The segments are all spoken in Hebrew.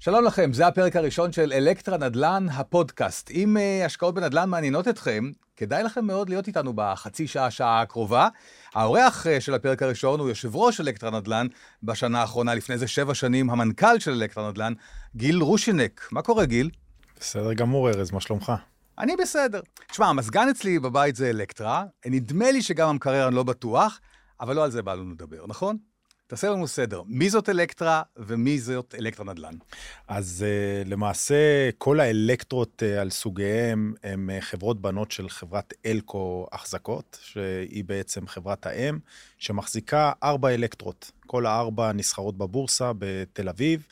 שלום לכם, זה הפרק הראשון של אלקטרה נדל"ן, הפודקאסט. אם uh, השקעות בנדל"ן מעניינות אתכם, כדאי לכם מאוד להיות איתנו בחצי שעה, שעה הקרובה. האורח uh, של הפרק הראשון הוא יושב ראש אלקטרה נדל"ן בשנה האחרונה, לפני זה שבע שנים, המנכ"ל של אלקטרה נדל"ן, גיל רושינק. מה קורה, גיל? בסדר גמור, ארז, מה שלומך? אני בסדר. תשמע, המזגן אצלי בבית זה אלקטרה, נדמה לי שגם המקרר אני לא בטוח, אבל לא על זה בא לנו לדבר, נכון? תעשה לנו סדר, מי זאת אלקטרה ומי זאת אלקטרה נדל"ן? אז uh, למעשה כל האלקטרות uh, על סוגיהם הם uh, חברות בנות של חברת אלקו החזקות, שהיא בעצם חברת האם, שמחזיקה ארבע אלקטרות. כל הארבע נסחרות בבורסה בתל אביב.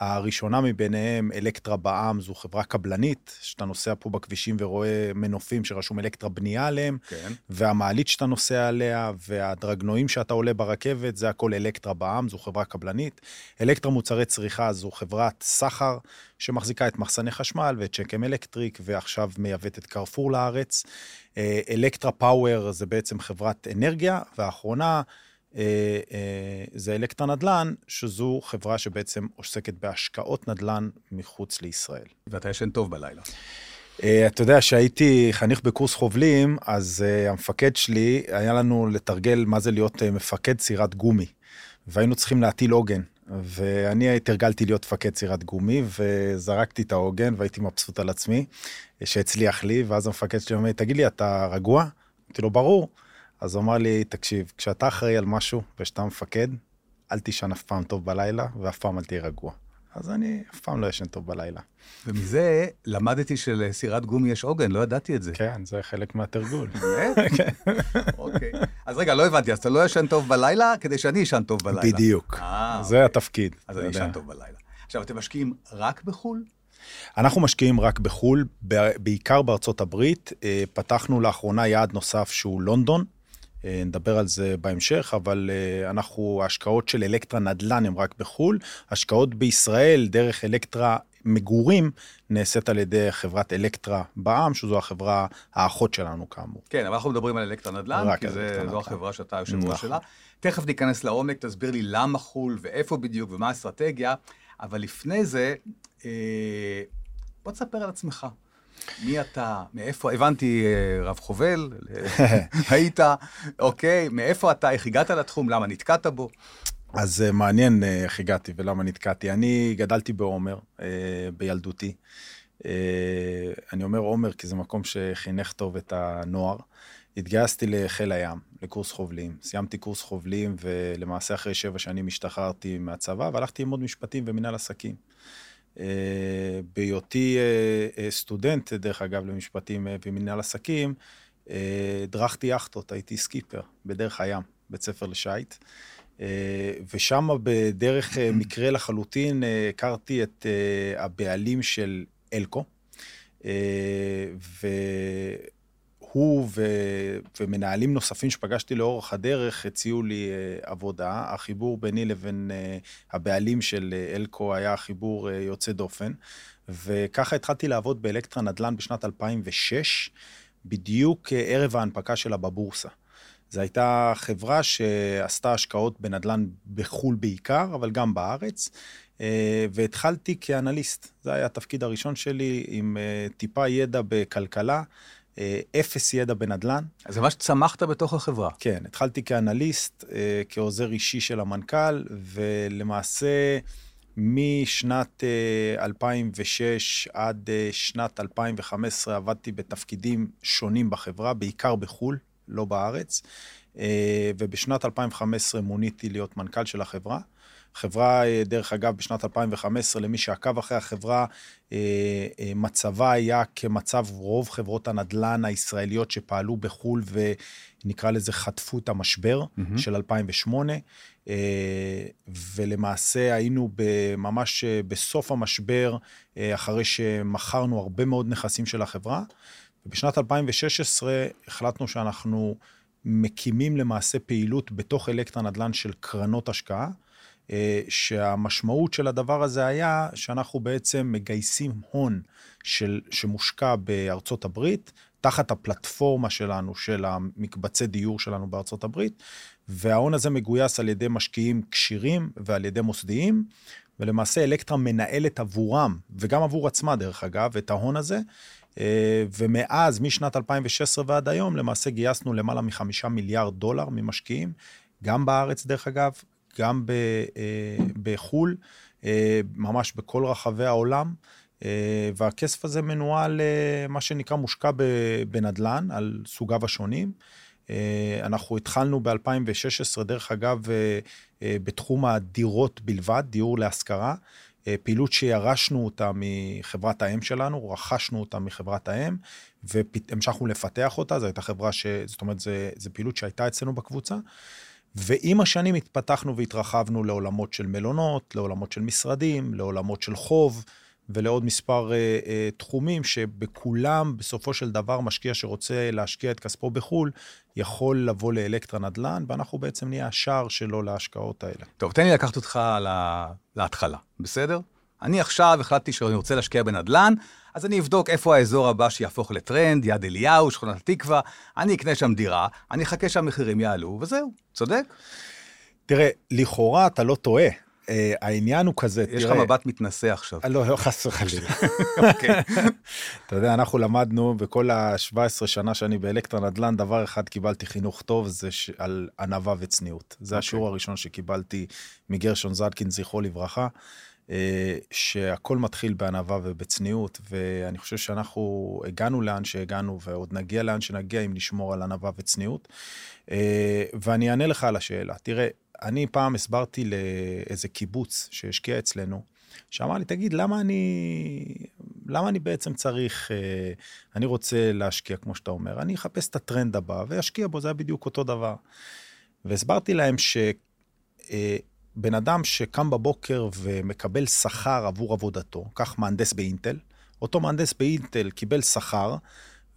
הראשונה מביניהם, אלקטרה בע"מ, זו חברה קבלנית, שאתה נוסע פה בכבישים ורואה מנופים שרשום אלקטרה בנייה עליהם, כן. והמעלית שאתה נוסע עליה, והדרגנועים שאתה עולה ברכבת, זה הכל אלקטרה בע"מ, זו חברה קבלנית. אלקטרה מוצרי צריכה זו חברת סחר, שמחזיקה את מחסני חשמל ואת צ'קם אלקטריק, ועכשיו מייבאת את קרפור לארץ. אה, אלקטרה פאוור זה בעצם חברת אנרגיה, והאחרונה, זה אלקטרה נדל"ן, שזו חברה שבעצם עוסקת בהשקעות נדל"ן מחוץ לישראל. ואתה ישן טוב בלילה. אה, אתה יודע, כשהייתי חניך בקורס חובלים, אז המפקד שלי, היה לנו לתרגל מה זה להיות מפקד סירת גומי. והיינו צריכים להטיל עוגן. ואני התרגלתי להיות מפקד סירת גומי, וזרקתי את העוגן והייתי מבסוט על עצמי, שהצליח לי, ואז המפקד שלי אומר, תגיד לי, אתה רגוע? אמרתי לו, ברור. אז הוא אמר לי, תקשיב, כשאתה אחראי על משהו ושאתה מפקד, אל תישן אף פעם טוב בלילה, ואף פעם אל תהיה רגוע. אז אני אף פעם לא ישן טוב בלילה. ומזה למדתי שלסירת גומי יש עוגן, לא ידעתי את זה. כן, זה חלק מהתרגול. באמת? כן. אוקיי. אז רגע, לא הבנתי, אז אתה לא ישן טוב בלילה כדי שאני אשן טוב בלילה. בדיוק, אה, זה אוקיי. התפקיד. אז אני אשן טוב בלילה. עכשיו, אתם משקיעים רק בחו"ל? אנחנו משקיעים רק בחו"ל, בעיקר בארצות הברית. אה, פתחנו לאחרונה יעד נוסף שהוא לונדון. אה, נדבר על זה בהמשך, אבל אה, אנחנו, ההשקעות של אלקטרה נדל"ן הן רק בחו"ל. השקעות בישראל דרך אלקטרה מגורים נעשית על ידי חברת אלקטרה בע"מ, שזו החברה האחות שלנו כאמור. כן, אבל אנחנו מדברים על אלקטרה נדל"ן, כי זה, זו החברה שאתה יושב ראש נכון. שלה. תכף ניכנס לעומק, תסביר לי למה חו"ל ואיפה בדיוק ומה האסטרטגיה, אבל לפני זה, אה, בוא תספר על עצמך. מי אתה, מאיפה, הבנתי, אה, רב חובל, היית, אוקיי, מאיפה אתה, איך הגעת לתחום, למה נתקעת בו? אז אה, מעניין אה, איך הגעתי ולמה נתקעתי. אני גדלתי בעומר, בילדותי. אני אומר עומר כי זה מקום שחינך טוב את הנוער. התגייסתי לחיל הים, לקורס חובלים. סיימתי קורס חובלים, ולמעשה אחרי שבע שנים השתחררתי מהצבא, והלכתי ללמוד משפטים ומנהל עסקים. אה, בהיותי אה, אה, סטודנט, דרך אגב, למשפטים ומנהל עסקים, הדרכתי יאכטות, הייתי סקיפר בדרך הים, בית ספר לשייט. ושם בדרך מקרה לחלוטין הכרתי את הבעלים של אלקו. ו... הוא ו... ומנהלים נוספים שפגשתי לאורך הדרך הציעו לי uh, עבודה. החיבור ביני לבין uh, הבעלים של uh, אלקו היה חיבור uh, יוצא דופן, וככה התחלתי לעבוד באלקטרה נדל"ן בשנת 2006, בדיוק uh, ערב ההנפקה שלה בבורסה. זו הייתה חברה שעשתה השקעות בנדל"ן בחו"ל בעיקר, אבל גם בארץ. והתחלתי כאנליסט, זה היה התפקיד הראשון שלי עם טיפה ידע בכלכלה. אה, אפס ידע בנדל"ן. אז ממש צמחת בתוך החברה. כן, התחלתי כאנליסט, אה, כעוזר אישי של המנכ"ל, ולמעשה משנת 2006 אה, עד שנת 2015 עבדתי בתפקידים שונים בחברה, בעיקר בחו"ל, לא בארץ, ובשנת 2015 מוניתי להיות מנכ"ל של החברה. חברה, אה, דרך אגב, בשנת 2015, למי שעקב אחרי החברה, אה, אה, מצבה היה כמצב רוב חברות הנדל"ן הישראליות שפעלו בחו"ל ונקרא לזה חטפו את המשבר mm-hmm. של 2008. ולמעשה היינו ממש בסוף המשבר, אחרי שמכרנו הרבה מאוד נכסים של החברה. ובשנת 2016 החלטנו שאנחנו מקימים למעשה פעילות בתוך אלקטרה נדל"ן של קרנות השקעה. אה, שהמשמעות של הדבר הזה היה שאנחנו בעצם מגייסים הון של, שמושקע בארצות הברית, תחת הפלטפורמה שלנו, של המקבצי דיור שלנו בארצות הברית, וההון הזה מגויס על ידי משקיעים כשירים ועל ידי מוסדיים, ולמעשה אלקטרה מנהלת עבורם, וגם עבור עצמה דרך אגב, את ההון הזה. אה, ומאז, משנת 2016 ועד היום, למעשה גייסנו למעלה מחמישה מיליארד דולר ממשקיעים, גם בארץ דרך אגב, גם אה, בחו"ל, אה, ממש בכל רחבי העולם. והכסף הזה מנוהל, מה שנקרא, מושקע בנדל"ן, על סוגיו השונים. אנחנו התחלנו ב-2016, דרך אגב, בתחום הדירות בלבד, דיור להשכרה. אה, פעילות שירשנו אותה מחברת האם שלנו, רכשנו אותה מחברת האם, והמשכנו לפתח אותה, זו הייתה חברה ש... זאת אומרת, זו פעילות שהייתה אצלנו בקבוצה. ועם השנים התפתחנו והתרחבנו לעולמות של מלונות, לעולמות של משרדים, לעולמות של חוב. ולעוד מספר אה, אה, תחומים שבכולם, בסופו של דבר, משקיע שרוצה להשקיע את כספו בחו"ל, יכול לבוא לאלקטרה נדל"ן, ואנחנו בעצם נהיה השער שלו להשקעות האלה. טוב, תן לי לקחת אותך לה... להתחלה, בסדר? אני עכשיו החלטתי שאני רוצה להשקיע בנדל"ן, אז אני אבדוק איפה האזור הבא שיהפוך לטרנד, יד אליהו, שכונת התקווה, אני אקנה שם דירה, אני אחכה שהמחירים יעלו, וזהו, צודק? תראה, לכאורה אתה לא טועה. Uh, העניין הוא כזה, יש לך מבט מתנשא עכשיו. לא, לא, חס וחלילה. אוקיי. אתה יודע, אנחנו למדנו בכל ה-17 שנה שאני באלקטרה נדל"ן, דבר אחד קיבלתי חינוך טוב, זה על ענווה וצניעות. זה אוקיי. השיעור הראשון שקיבלתי מגרשון זדקין, זכרו לברכה. Uh, שהכל מתחיל בענווה ובצניעות, ואני חושב שאנחנו הגענו לאן שהגענו, ועוד נגיע לאן שנגיע אם נשמור על ענווה וצניעות. Uh, ואני אענה לך על השאלה. תראה, אני פעם הסברתי לאיזה קיבוץ שהשקיע אצלנו, שאמר לי, תגיד, למה אני, למה אני בעצם צריך, אה, אני רוצה להשקיע, כמו שאתה אומר, אני אחפש את הטרנד הבא ואשקיע בו, זה היה בדיוק אותו דבר. והסברתי להם אה, אדם שקם בבוקר ומקבל שכר עבור עבודתו, כך מהנדס באינטל, אותו מהנדס באינטל קיבל שכר,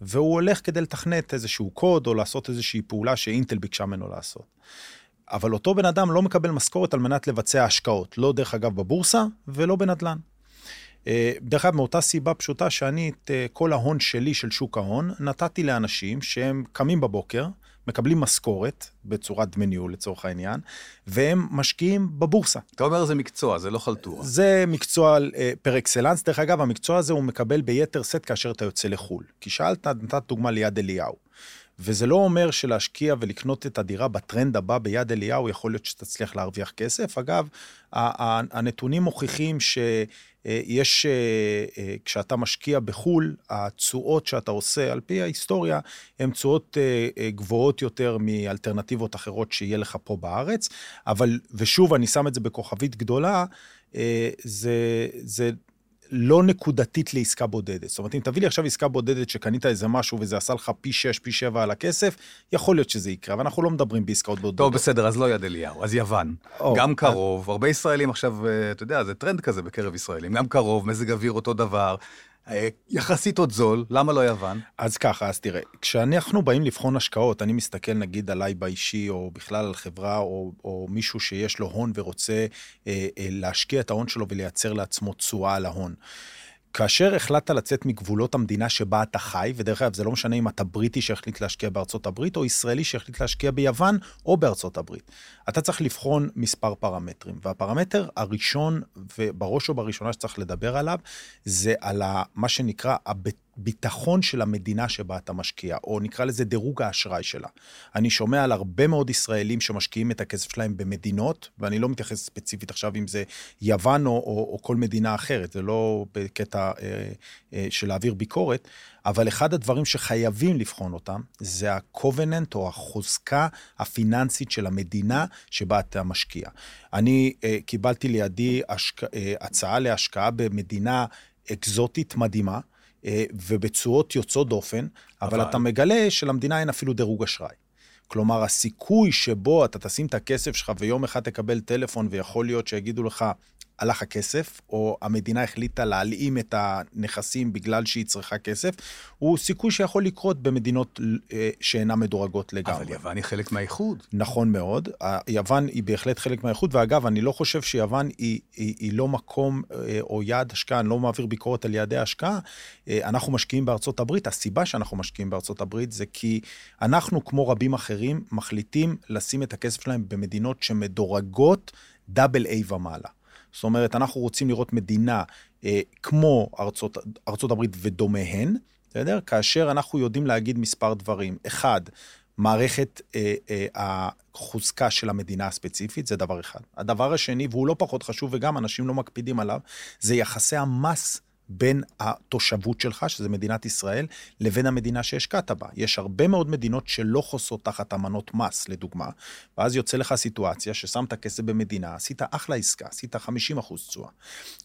והוא הולך כדי לתכנת איזשהו קוד או לעשות איזושהי פעולה שאינטל ביקשה ממנו לעשות. אבל אותו בן אדם לא מקבל משכורת על מנת לבצע השקעות, לא דרך אגב בבורסה ולא בנדל"ן. אה, דרך אגב, מאותה סיבה פשוטה שאני את אה, כל ההון שלי, של שוק ההון, נתתי לאנשים שהם קמים בבוקר, מקבלים משכורת בצורת דמי ניהול לצורך העניין, והם משקיעים בבורסה. אתה אומר זה מקצוע, זה לא חלטורה. זה מקצוע אה, פר אקסלנס. דרך אגב, המקצוע הזה הוא מקבל ביתר שאת כאשר אתה יוצא לחו"ל. כי שאלת, נתת דוגמה ליד אליהו. וזה לא אומר שלהשקיע ולקנות את הדירה בטרנד הבא ביד אליהו, יכול להיות שתצליח להרוויח כסף. אגב, הנתונים מוכיחים שיש, אה, אה, כשאתה משקיע בחו"ל, התשואות שאתה עושה, על פי ההיסטוריה, הן תשואות אה, גבוהות יותר מאלטרנטיבות אחרות שיהיה לך פה בארץ. אבל, ושוב, אני שם את זה בכוכבית גדולה, זה, זה לא נקודתית לעסקה בודדת. זאת אומרת, אם תביא לי עכשיו עסקה בודדת שקנית איזה משהו וזה עשה לך פי 6, פי 7 על הכסף, יכול להיות שזה יקרה, אבל אנחנו לא מדברים בעסקאות בודדות. טוב, בסדר, אז לא יד אליהו, אז יוון. או, גם קרוב, אז... הרבה ישראלים עכשיו, אה, אתה יודע, זה טרנד כזה בקרב ישראלים, גם קרוב, מזג אוויר אותו דבר, אה, יחסית עוד זול, למה לא יוון? אז ככה, אז תראה, כשאנחנו באים לבחון השקעות, אני מסתכל נגיד עליי באישי, או בכלל על חברה, או, או מישהו שיש לו הון ורוצה אה, אה, להשקיע את ההון שלו ולייצר לעצמו תשואה על ההון. כאשר החלטת לצאת מגבולות המדינה שבה אתה חי, ודרך אגב, זה לא משנה אם אתה בריטי שהחליט להשקיע בארצות הברית, או ישראלי שהחליט להשקיע ביוון או בארצות הברית. אתה צריך לבחון מספר פרמטרים, והפרמטר הראשון, ובראש ובראשונה שצריך לדבר עליו, זה על מה שנקרא הביטחון של המדינה שבה אתה משקיע, או נקרא לזה דירוג האשראי שלה. אני שומע על הרבה מאוד ישראלים שמשקיעים את הכסף שלהם במדינות, ואני לא מתייחס ספציפית עכשיו אם זה יוון או, או, או כל מדינה אחרת, זה לא בקטע אה, אה, של להעביר ביקורת, אבל אחד הדברים שחייבים לבחון אותם, זה ה-covenant או החוזקה הפיננסית של המדינה שבה אתה משקיע. אני אה, קיבלתי לידי השק... אה, הצעה להשקעה במדינה אקזוטית מדהימה, ובתשואות יוצאות דופן, אבל... אבל אתה מגלה שלמדינה אין אפילו דירוג אשראי. כלומר, הסיכוי שבו אתה תשים את הכסף שלך ויום אחד תקבל טלפון ויכול להיות שיגידו לך, הלך הכסף, או המדינה החליטה להלאים את הנכסים בגלל שהיא צריכה כסף, הוא סיכוי שיכול לקרות במדינות אה, שאינן מדורגות לגמרי. אבל יוון היא חלק מהאיחוד. נכון מאוד, יוון היא בהחלט חלק מהאיחוד, ואגב, אני לא חושב שיוון היא, היא, היא לא מקום אה, או יעד השקעה, אני לא מעביר ביקורת על יעדי השקעה. אה, אנחנו משקיעים בארצות הברית, הסיבה שאנחנו משקיעים בארצות הברית זה כי אנחנו, כמו רבים אחרים, מחליטים לשים את הכסף שלהם במדינות שמדורגות דאבל איי ומעלה. זאת אומרת, אנחנו רוצים לראות מדינה אה, כמו ארצות, ארצות הברית ודומיהן, בסדר? כאשר אנחנו יודעים להגיד מספר דברים. אחד, מערכת אה, אה, החוזקה של המדינה הספציפית, זה דבר אחד. הדבר השני, והוא לא פחות חשוב וגם אנשים לא מקפידים עליו, זה יחסי המס בין התושבות שלך, שזה מדינת ישראל, לבין המדינה שהשקעת בה. יש הרבה מאוד מדינות שלא חוסות תחת אמנות מס, לדוגמה, ואז יוצא לך סיטואציה ששמת כסף במדינה, עשית אחלה עסקה, עשית 50 אחוז תשואה,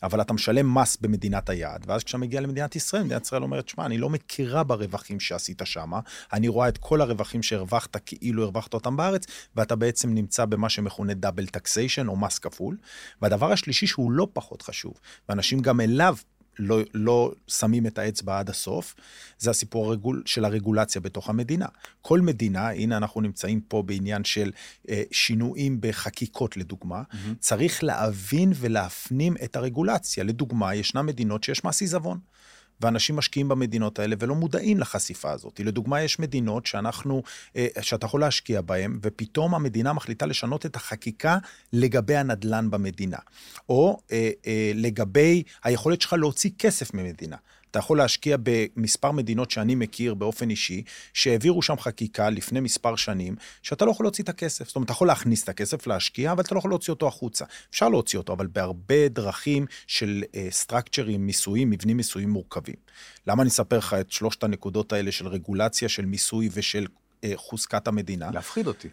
אבל אתה משלם מס במדינת היעד, ואז כשאתה מגיע למדינת ישראל, מדינת ישראל אומרת, שמע, אני לא מכירה ברווחים שעשית שם, אני רואה את כל הרווחים שהרווחת כאילו הרווחת אותם בארץ, ואתה בעצם נמצא במה שמכונה דאבל טקסיישן או מס כפול. והדבר השלישי שהוא לא פחות חשוב, ואנשים גם אליו לא, לא שמים את האצבע עד הסוף, זה הסיפור הרגול, של הרגולציה בתוך המדינה. כל מדינה, הנה אנחנו נמצאים פה בעניין של אה, שינויים בחקיקות לדוגמה, mm-hmm. צריך להבין ולהפנים את הרגולציה. לדוגמה, ישנן מדינות שיש מס עיזבון. ואנשים משקיעים במדינות האלה ולא מודעים לחשיפה הזאת. לדוגמה, יש מדינות שאנחנו, אה, שאתה יכול להשקיע בהן, ופתאום המדינה מחליטה לשנות את החקיקה לגבי הנדלן במדינה, או אה, אה, לגבי היכולת שלך להוציא כסף ממדינה. אתה יכול להשקיע במספר מדינות שאני מכיר באופן אישי, שהעבירו שם חקיקה לפני מספר שנים, שאתה לא יכול להוציא את הכסף. זאת אומרת, אתה יכול להכניס את הכסף, להשקיע, אבל אתה לא יכול להוציא אותו החוצה. אפשר להוציא אותו, אבל בהרבה דרכים של סטרקצ'רים, uh, מיסויים, מבנים מיסויים מורכבים. למה אני אספר לך את שלושת הנקודות האלה של רגולציה, של מיסוי ושל uh, חוזקת המדינה? להפחיד אותי.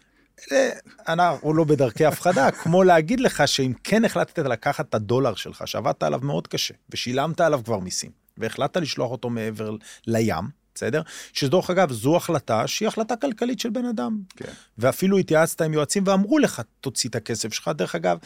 הוא לא בדרכי הפחדה, כמו להגיד לך שאם כן החלטת לקחת את הדולר שלך, שעבדת עליו מאוד קשה, ושילמת עליו כבר מיסים, והחלטת לשלוח אותו מעבר לים, בסדר? שדרך אגב, זו החלטה שהיא החלטה כלכלית של בן אדם. כן. ואפילו התייעצת עם יועצים ואמרו לך, תוציא את הכסף שלך. דרך אגב,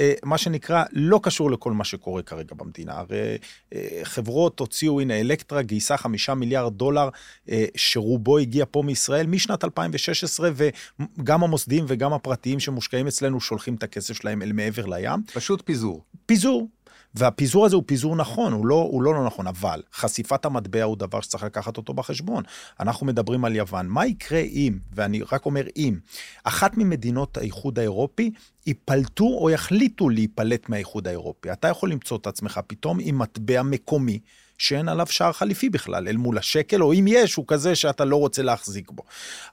אה, מה שנקרא, לא קשור לכל מה שקורה כרגע במדינה. הרי אה, חברות הוציאו, הנה, אלקטרה גייסה חמישה מיליארד דולר, אה, שרובו הגיע פה מישראל משנת 2016, וגם המוסדיים וגם הפרטיים שמושקעים אצלנו שולחים את הכסף שלהם אל מעבר לים. פשוט פיזור. פיזור. והפיזור הזה הוא פיזור נכון, הוא לא, הוא לא לא נכון, אבל חשיפת המטבע הוא דבר שצריך לקחת אותו בחשבון. אנחנו מדברים על יוון, מה יקרה אם, ואני רק אומר אם, אחת ממדינות האיחוד האירופי ייפלטו או יחליטו להיפלט מהאיחוד האירופי. אתה יכול למצוא את עצמך פתאום עם מטבע מקומי. שאין עליו שער חליפין בכלל, אל מול השקל, או אם יש, הוא כזה שאתה לא רוצה להחזיק בו.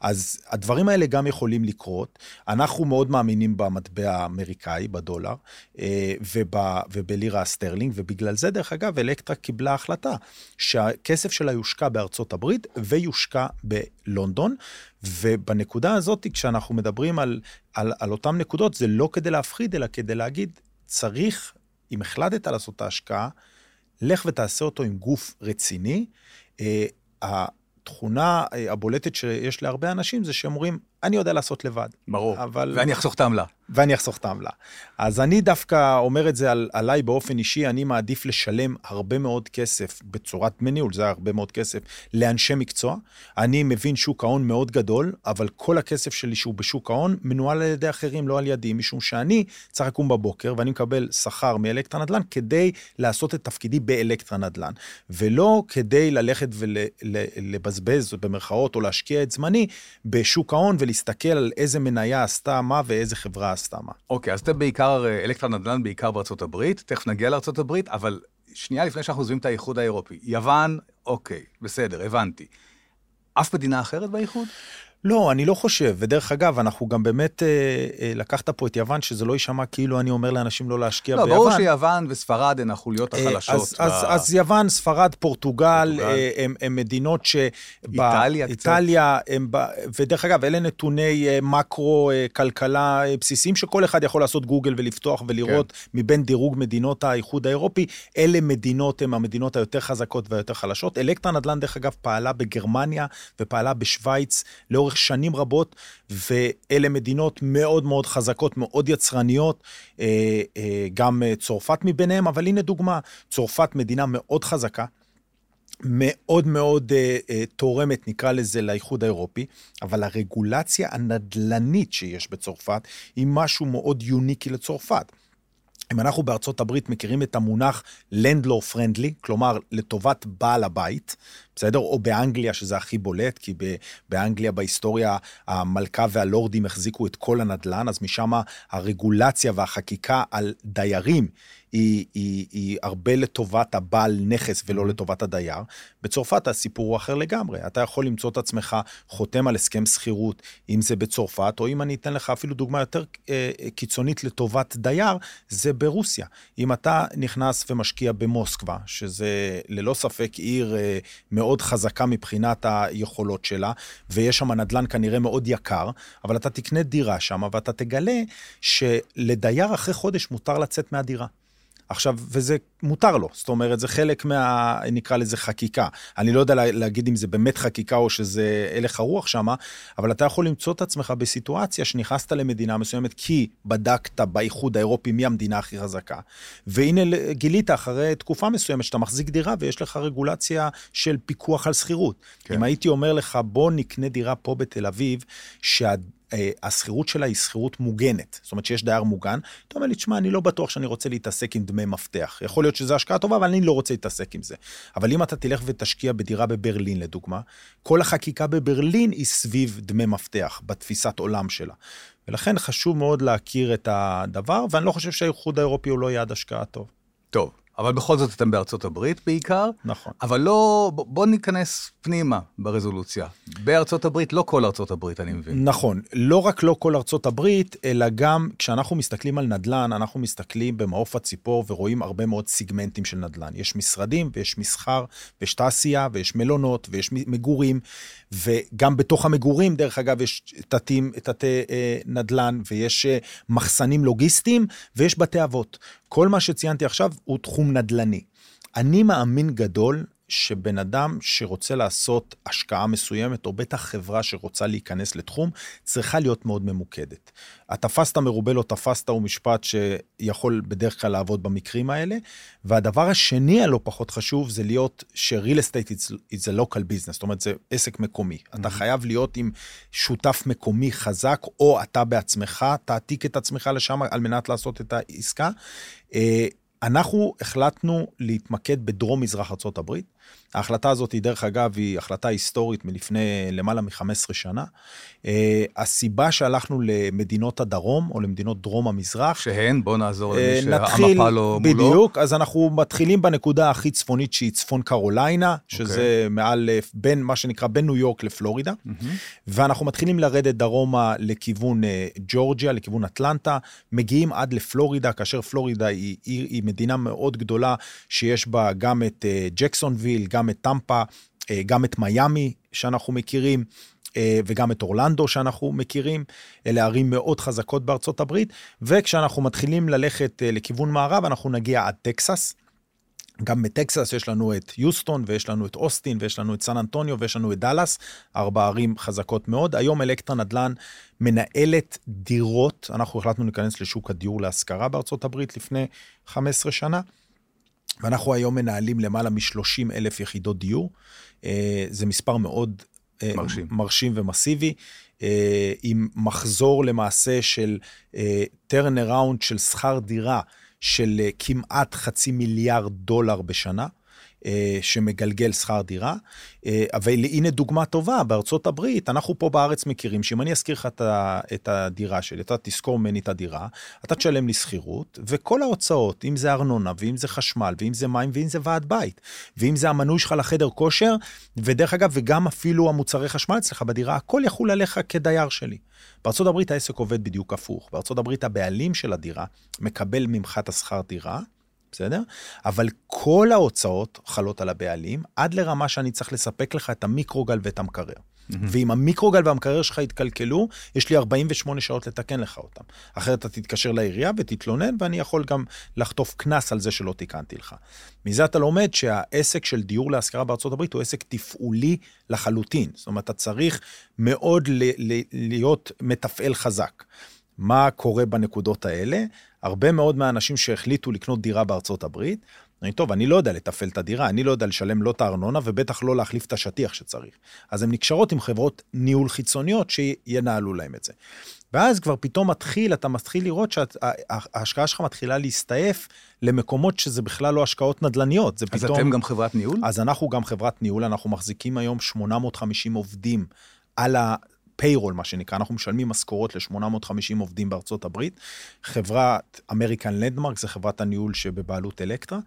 אז הדברים האלה גם יכולים לקרות. אנחנו מאוד מאמינים במטבע האמריקאי, בדולר, אה, וב, ובלירה הסטרלינג, ובגלל זה, דרך אגב, אלקטרה קיבלה החלטה שהכסף שלה יושקע בארצות הברית ויושקע בלונדון. ובנקודה הזאת, כשאנחנו מדברים על, על, על אותן נקודות, זה לא כדי להפחיד, אלא כדי להגיד, צריך, אם החלטת לעשות את ההשקעה, לך ותעשה אותו עם גוף רציני. אה, התכונה אה, הבולטת שיש להרבה אנשים זה שהם אומרים, אני יודע לעשות לבד. ברור, אבל... ואני אחסוך את העמלה. ואני אחסוך את העמלה. אז אני דווקא אומר את זה על, עליי באופן אישי, אני מעדיף לשלם הרבה מאוד כסף בצורת דמי ניהול, זה הרבה מאוד כסף, לאנשי מקצוע. אני מבין שוק ההון מאוד גדול, אבל כל הכסף שלי שהוא בשוק ההון מנוהל על ידי אחרים, לא על ידי, משום שאני צריך לקום בבוקר ואני מקבל שכר מאלקטרה נדל"ן כדי לעשות את תפקידי באלקטרה נדל"ן, ולא כדי ללכת ולבזבז במרכאות או להשקיע את זמני בשוק ההון ולהסתכל על איזה מניה עשתה מה ואיזה חברה עשתה מה. אוקיי, אז אתם בעיקר, אה, אלקטרה נדל"ן בעיקר בארצות הברית, תכף נגיע לארצות הברית, אבל שנייה לפני שאנחנו עוזבים את האיחוד האירופי. יוון, אוקיי, בסדר, הבנתי. אף מדינה אחרת באיחוד? לא, אני לא חושב, ודרך אגב, אנחנו גם באמת, אה, אה, לקחת פה את יוון, שזה לא יישמע כאילו אני אומר לאנשים לא להשקיע לא, ביוון. לא, ברור שיוון וספרד הן החוליות אה, החלשות. אז, ב... אז, אז יוון, ספרד, פורטוגל, פורטוגל. אה, הם, הם מדינות ש... איטליה קצת. איטליה, הם, ודרך אגב, אלה נתוני אה, מקרו, אה, כלכלה אה, בסיסיים, שכל אחד יכול לעשות גוגל ולפתוח ולראות כן. מבין דירוג מדינות האיחוד האירופי, אלה מדינות הן המדינות היותר חזקות והיותר חלשות. אלקטרה נדל"ן, דרך אגב, פעלה בגרמניה ופעלה בשוויץ לאורך לאורך שנים רבות, ואלה מדינות מאוד מאוד חזקות, מאוד יצרניות, אה, אה, גם אה, צרפת מביניהם, אבל הנה דוגמה, צרפת מדינה מאוד חזקה. מאוד מאוד אה, אה, תורמת, נקרא לזה, לאיחוד האירופי, אבל הרגולציה הנדל"נית שיש בצרפת היא משהו מאוד יוניקי לצרפת. אם אנחנו בארצות הברית מכירים את המונח Landlaw Friendly, כלומר לטובת בעל הבית, בסדר? או באנגליה, שזה הכי בולט, כי באנגליה בהיסטוריה המלכה והלורדים החזיקו את כל הנדל"ן, אז משם הרגולציה והחקיקה על דיירים היא, היא, היא הרבה לטובת הבעל נכס ולא לטובת הדייר. בצרפת הסיפור הוא אחר לגמרי. אתה יכול למצוא את עצמך חותם על הסכם שכירות, אם זה בצרפת, או אם אני אתן לך אפילו דוגמה יותר אה, קיצונית לטובת דייר, זה ברוסיה. אם אתה נכנס ומשקיע במוסקבה, שזה ללא ספק עיר אה, מאוד חזקה מבחינת היכולות שלה, ויש שם נדל"ן כנראה מאוד יקר, אבל אתה תקנה דירה שם ואתה תגלה שלדייר אחרי חודש מותר לצאת מהדירה. עכשיו, וזה מותר לו, זאת אומרת, זה חלק מה... נקרא לזה חקיקה. אני לא יודע להגיד אם זה באמת חקיקה או שזה הלך הרוח שם, אבל אתה יכול למצוא את עצמך בסיטואציה שנכנסת למדינה מסוימת כי בדקת באיחוד האירופי מי המדינה הכי חזקה, והנה גילית אחרי תקופה מסוימת שאתה מחזיק דירה ויש לך רגולציה של פיקוח על שכירות. כן. אם הייתי אומר לך, בוא נקנה דירה פה בתל אביב, שה... אה, השכירות שלה היא שכירות מוגנת, זאת אומרת שיש דייר מוגן, אתה אומר לי, תשמע, אני לא בטוח שאני רוצה להתעסק עם דמי מפתח. יכול להיות שזו השקעה טובה, אבל אני לא רוצה להתעסק עם זה. אבל אם אתה תלך ותשקיע בדירה בברלין, לדוגמה, כל החקיקה בברלין היא סביב דמי מפתח, בתפיסת עולם שלה. ולכן חשוב מאוד להכיר את הדבר, ואני לא חושב שהאיחוד האירופי הוא לא יעד השקעה טוב. טוב, אבל בכל זאת אתם בארצות הברית בעיקר. נכון. אבל לא, בוא ניכנס פנימה ברזולוציה. בארצות הברית, לא כל ארצות הברית, אני מבין. נכון. לא רק לא כל ארצות הברית, אלא גם כשאנחנו מסתכלים על נדל"ן, אנחנו מסתכלים במעוף הציפור ורואים הרבה מאוד סיגמנטים של נדל"ן. יש משרדים ויש מסחר ויש תעשייה ויש מלונות ויש מגורים, וגם בתוך המגורים, דרך אגב, יש תתי, תתי אה, נדל"ן ויש אה, מחסנים לוגיסטיים ויש בתי אבות. כל מה שציינתי עכשיו הוא תחום נדל"ני. אני מאמין גדול שבן אדם שרוצה לעשות השקעה מסוימת, או בטח חברה שרוצה להיכנס לתחום, צריכה להיות מאוד ממוקדת. התפסת מרובה לא תפסת הוא משפט שיכול בדרך כלל לעבוד במקרים האלה. והדבר השני הלא פחות חשוב זה להיות ש-real estate is a local business, זאת אומרת זה עסק מקומי. Mm-hmm. אתה חייב להיות עם שותף מקומי חזק, או אתה בעצמך תעתיק את עצמך לשם על מנת לעשות את העסקה. אה, אנחנו החלטנו להתמקד בדרום מזרח ארה"ב. ההחלטה הזאת, היא, דרך אגב, היא החלטה היסטורית מלפני למעלה מ-15 שנה. Uh, הסיבה שהלכנו למדינות הדרום, או למדינות דרום המזרח... שהן? בוא נעזור uh, למי שהמפה לא מולו. בדיוק, אז אנחנו מתחילים בנקודה הכי צפונית שהיא צפון קרוליינה, שזה okay. אוקיי. מעל, בין, מה שנקרא, בין ניו יורק לפלורידה, mm-hmm. ואנחנו מתחילים לרדת דרומה לכיוון uh, ג'ורג'יה, לכיוון אטלנטה, מגיעים עד לפלורידה, כאשר פלורידה היא, היא, היא מדינה מאוד גדולה, שיש בה גם את uh, ג'קסונוויל, גם את טמפה, אה, גם את מיאמי שאנחנו מכירים. אה, וגם את אורלנדו שאנחנו מכירים, אלה ערים מאוד חזקות בארצות הברית, וכשאנחנו מתחילים ללכת אה, לכיוון מערב, אנחנו נגיע עד טקסס. גם בטקסס יש לנו את יוסטון, ויש לנו את אוסטין, ויש לנו את סן אנטוניו, ויש לנו את דאלאס, ארבע ערים חזקות מאוד. היום אלקטרה נדל"ן מנהלת דירות, אנחנו החלטנו להיכנס לשוק הדיור להשכרה בארצות הברית לפני 15 שנה. ואנחנו היום מנהלים למעלה מ-30 אלף יחידות דיור. אה, זה מספר מאוד אה, מרשים, מרשים ומסיבי, אה, עם מחזור למעשה של turn around של שכר דירה של כמעט חצי מיליארד דולר בשנה. אה, שמגלגל שכר דירה. אה, אבל הנה דוגמה טובה, בארצות הברית, אנחנו פה בארץ מכירים שאם אני אזכיר לך את הדירה שלי, אתה תזכור ממני את הדירה, אתה תשלם לי שכירות, וכל ההוצאות, אם זה ארנונה, ואם זה חשמל, ואם זה מים, ואם זה ועד בית, ואם זה המנוי שלך לחדר כושר, ודרך אגב, וגם אפילו המוצרי חשמל אצלך בדירה, הכל יחול עליך כדייר שלי. בארצות הברית העסק עובד בדיוק הפוך. בארצות הברית הבעלים של הדירה מקבל ממך את השכר דירה, בסדר? אבל כל ההוצאות חלות על הבעלים, עד לרמה שאני צריך לספק לך את המיקרוגל ואת המקרר. Mm-hmm. ואם המיקרוגל והמקרר שלך יתקלקלו, יש לי 48 שעות לתקן לך אותם. אחרת אתה תתקשר לעירייה ותתלונן, ואני יכול גם לחטוף קנס על זה שלא תיקנתי לך. מזה אתה לומד שהעסק של דיור להשכרה בארצות הברית הוא עסק תפעולי לחלוטין. זאת אומרת, אתה צריך מאוד ל- ל- להיות מתפעל חזק. מה קורה בנקודות האלה? הרבה מאוד מהאנשים שהחליטו לקנות דירה בארצות הברית, אני, טוב, אני לא יודע לתפעל את הדירה, אני לא יודע לשלם לא את הארנונה, ובטח לא להחליף את השטיח שצריך. אז הן נקשרות עם חברות ניהול חיצוניות שינהלו להם את זה. ואז כבר פתאום מתחיל, אתה מתחיל לראות שההשקעה שלך מתחילה להסתעף למקומות שזה בכלל לא השקעות נדל"ניות. זה אז פתאום... אתם גם חברת ניהול? אז אנחנו גם חברת ניהול, אנחנו מחזיקים היום 850 עובדים על ה... payroll, מה שנקרא, אנחנו משלמים משכורות ל-850 עובדים בארצות הברית. חברת אמריקן לנדמרק זה חברת הניהול שבבעלות אלקטרה,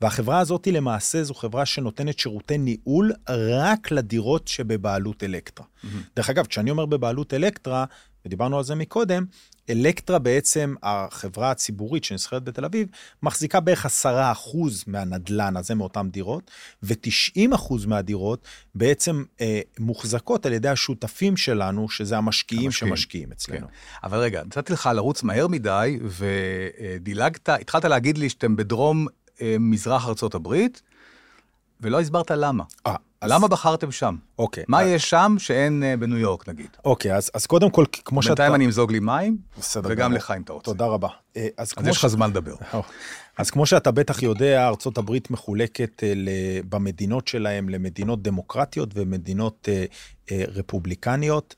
והחברה הזאת למעשה זו חברה שנותנת שירותי ניהול רק לדירות שבבעלות אלקטרה. Mm-hmm. דרך אגב, כשאני אומר בבעלות אלקטרה, ודיברנו על זה מקודם, אלקטרה בעצם, החברה הציבורית שנסחרת בתל אביב, מחזיקה בערך 10% מהנדלן הזה מאותן דירות, ו-90% מהדירות בעצם אה, מוחזקות על ידי השותפים שלנו, שזה המשקיעים, המשקיעים. שמשקיעים אצלנו. כן. אבל רגע, נתתי לך לרוץ מהר מדי, ודילגת, התחלת להגיד לי שאתם בדרום אה, מזרח ארצות הברית, ולא הסברת למה. אה, אז... למה בחרתם שם? אוקיי. מה יש שם שאין uh, בניו יורק, נגיד? אוקיי, אז, אז קודם כל, כמו שאתה... בינתיים אני אמזוג לי מים, וגם לך אם אתה רוצה. תודה רבה. אה, אז, אז יש לך ש... זמן לדבר. אז כמו שאתה בטח יודע, ארצות הברית מחולקת במדינות שלהם למדינות דמוקרטיות ומדינות רפובליקניות.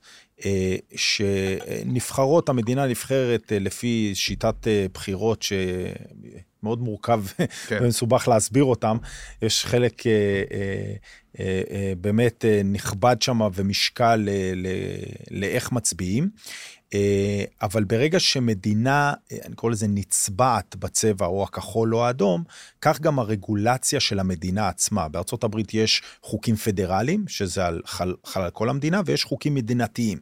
שנבחרות, המדינה נבחרת לפי שיטת בחירות ש... מאוד מורכב כן. ומסובך להסביר אותם. יש חלק אה, אה, אה, אה, באמת אה, נכבד שם ומשקל אה, לאיך מצביעים. אה, אבל ברגע שמדינה, אה, אני קורא לזה נצבעת בצבע או הכחול או האדום, כך גם הרגולציה של המדינה עצמה. בארצות הברית יש חוקים פדרליים, שזה על, חל, חל על כל המדינה, ויש חוקים מדינתיים.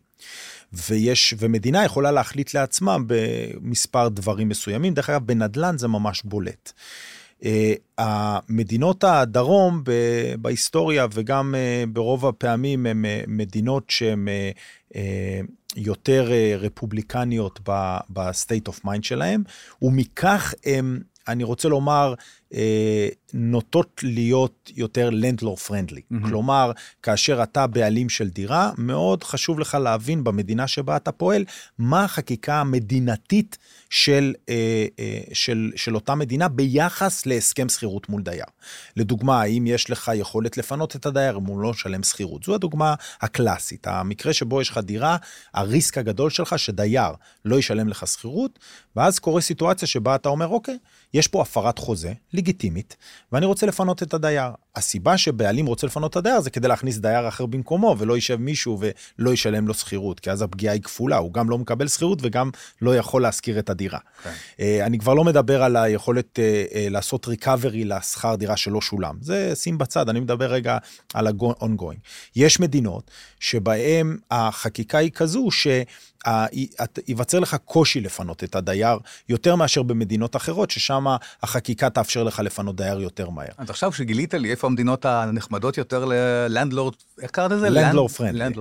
ויש, ומדינה יכולה להחליט לעצמה במספר דברים מסוימים. דרך אגב, בנדל"ן זה ממש בולט. Uh, המדינות הדרום בהיסטוריה וגם uh, ברוב הפעמים הן uh, מדינות שהן יותר רפובליקניות ב-state of mind שלהן, ומכך הן אני רוצה לומר, אה, נוטות להיות יותר לנדלור פרנדלי. Mm-hmm. כלומר, כאשר אתה בעלים של דירה, מאוד חשוב לך להבין במדינה שבה אתה פועל, מה החקיקה המדינתית של, אה, אה, של, של אותה מדינה ביחס להסכם שכירות מול דייר. לדוגמה, האם יש לך יכולת לפנות את הדייר אם הוא לא משלם שכירות? זו הדוגמה הקלאסית. המקרה שבו יש לך דירה, הריסק הגדול שלך שדייר לא ישלם לך שכירות, ואז קורה סיטואציה שבה אתה אומר, אוקיי, יש פה הפרת חוזה, לגיטימית, ואני רוצה לפנות את הדייר. הסיבה שבעלים רוצה לפנות את הדייר זה כדי להכניס דייר אחר במקומו, ולא יישב מישהו ולא ישלם לו שכירות, כי אז הפגיעה היא כפולה, הוא גם לא מקבל שכירות וגם לא יכול להשכיר את הדירה. Okay. כן. אה, אני כבר לא מדבר על היכולת אה, אה, לעשות ריקאברי לשכר דירה שלא שולם. זה שים בצד, אני מדבר רגע על ה-ongoing. יש מדינות שבהן החקיקה היא כזו ש... ייווצר לך קושי לפנות את הדייר יותר מאשר במדינות אחרות, ששם החקיקה תאפשר לך לפנות דייר יותר מהר. אז עכשיו שגילית לי איפה המדינות הנחמדות יותר ללנדלורד, איך קראת לזה? לנדלורד פרנדלי.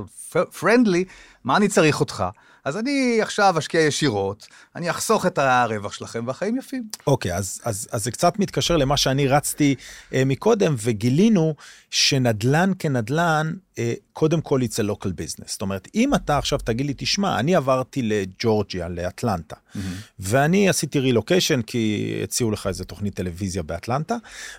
פרנדלי, מה אני צריך אותך? אז אני עכשיו אשקיע ישירות, אני אחסוך את הרווח שלכם והחיים יפים. אוקיי, okay, אז, אז, אז זה קצת מתקשר למה שאני רצתי אה, מקודם, וגילינו שנדל"ן כנדל"ן, אה, קודם כל it's a local business. זאת אומרת, אם אתה עכשיו תגיד לי, תשמע, אני עברתי לג'ורג'יה, לאטלנטה, mm-hmm. ואני עשיתי רילוקיישן כי הציעו לך איזה תוכנית טלוויזיה באטלנטה.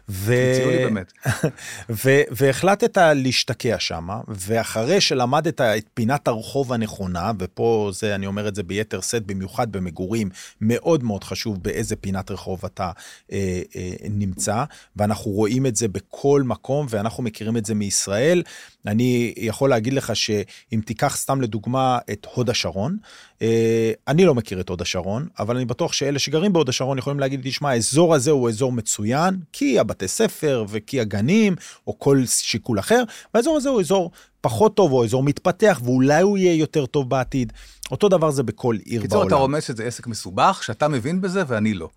ו... הציעו לי באמת. ו... והחלטת להשתקע שם, ואחרי שלמדת את פינת הרחוב הנכונה, ופה זה, אני אומר את זה ביתר שאת, במיוחד במגורים, מאוד מאוד חשוב באיזה פינת רחוב אתה אה, אה, נמצא, ואנחנו רואים את זה בכל מקום, ואנחנו מכירים את זה מישראל. אני יכול להגיד לך שאם תיקח סתם לדוגמה את הוד השרון, אה, אני לא מכיר את הוד השרון, אבל אני בטוח שאלה שגרים בהוד השרון יכולים להגיד תשמע, האזור הזה הוא אזור מצוין, כי הבתי ספר וכי הגנים, או כל שיקול אחר, והאזור הזה הוא אזור פחות טוב, או אזור מתפתח, ואולי הוא יהיה יותר טוב בעתיד. אותו דבר זה בכל עיר קיצור, בעולם. קיצור, אתה רומז שזה עסק מסובך, שאתה מבין בזה ואני לא.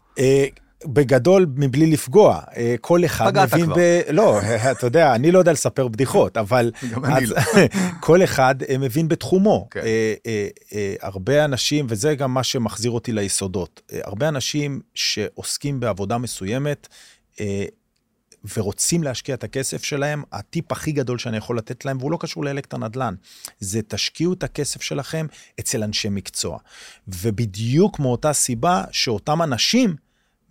אה, בגדול, מבלי לפגוע, אה, כל אחד מבין כבר. ב... לא, אתה יודע, אני לא יודע לספר בדיחות, אבל... גם אני לא. כל אחד אה, מבין בתחומו. כן. הרבה אנשים, וזה גם מה שמחזיר אותי ליסודות, הרבה אנשים שעוסקים בעבודה מסוימת, ורוצים להשקיע את הכסף שלהם, הטיפ הכי גדול שאני יכול לתת להם, והוא לא קשור לאלקט הנדל"ן, זה תשקיעו את הכסף שלכם אצל אנשי מקצוע. ובדיוק מאותה סיבה שאותם אנשים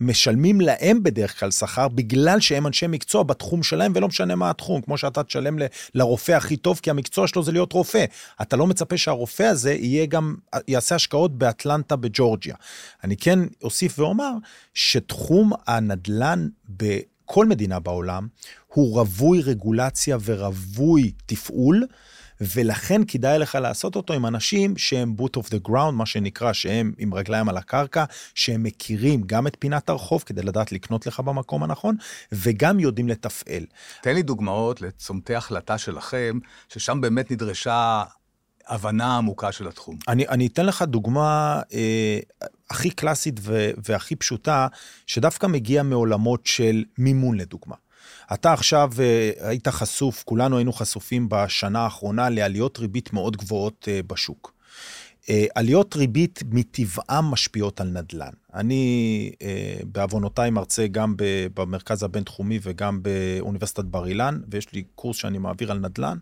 משלמים להם בדרך כלל שכר בגלל שהם אנשי מקצוע בתחום שלהם ולא משנה מה התחום, כמו שאתה תשלם לרופא הכי טוב כי המקצוע שלו זה להיות רופא. אתה לא מצפה שהרופא הזה יהיה גם, יעשה השקעות באטלנטה בג'ורג'יה. אני כן אוסיף ואומר שתחום הנדל"ן בכל מדינה בעולם הוא רווי רגולציה ורווי תפעול. ולכן כדאי לך לעשות אותו עם אנשים שהם boot of the ground, מה שנקרא, שהם עם רגליים על הקרקע, שהם מכירים גם את פינת הרחוב כדי לדעת לקנות לך במקום הנכון, וגם יודעים לתפעל. תן לי דוגמאות לצומתי החלטה שלכם, ששם באמת נדרשה הבנה עמוקה של התחום. אני, אני אתן לך דוגמה אה, הכי קלאסית ו, והכי פשוטה, שדווקא מגיע מעולמות של מימון לדוגמה. אתה עכשיו אה, היית חשוף, כולנו היינו חשופים בשנה האחרונה לעליות ריבית מאוד גבוהות אה, בשוק. אה, עליות ריבית מטבעם משפיעות על נדל"ן. אני בעוונותיי מרצה גם במרכז הבינתחומי וגם באוניברסיטת בר אילן, ויש לי קורס שאני מעביר על נדל"ן,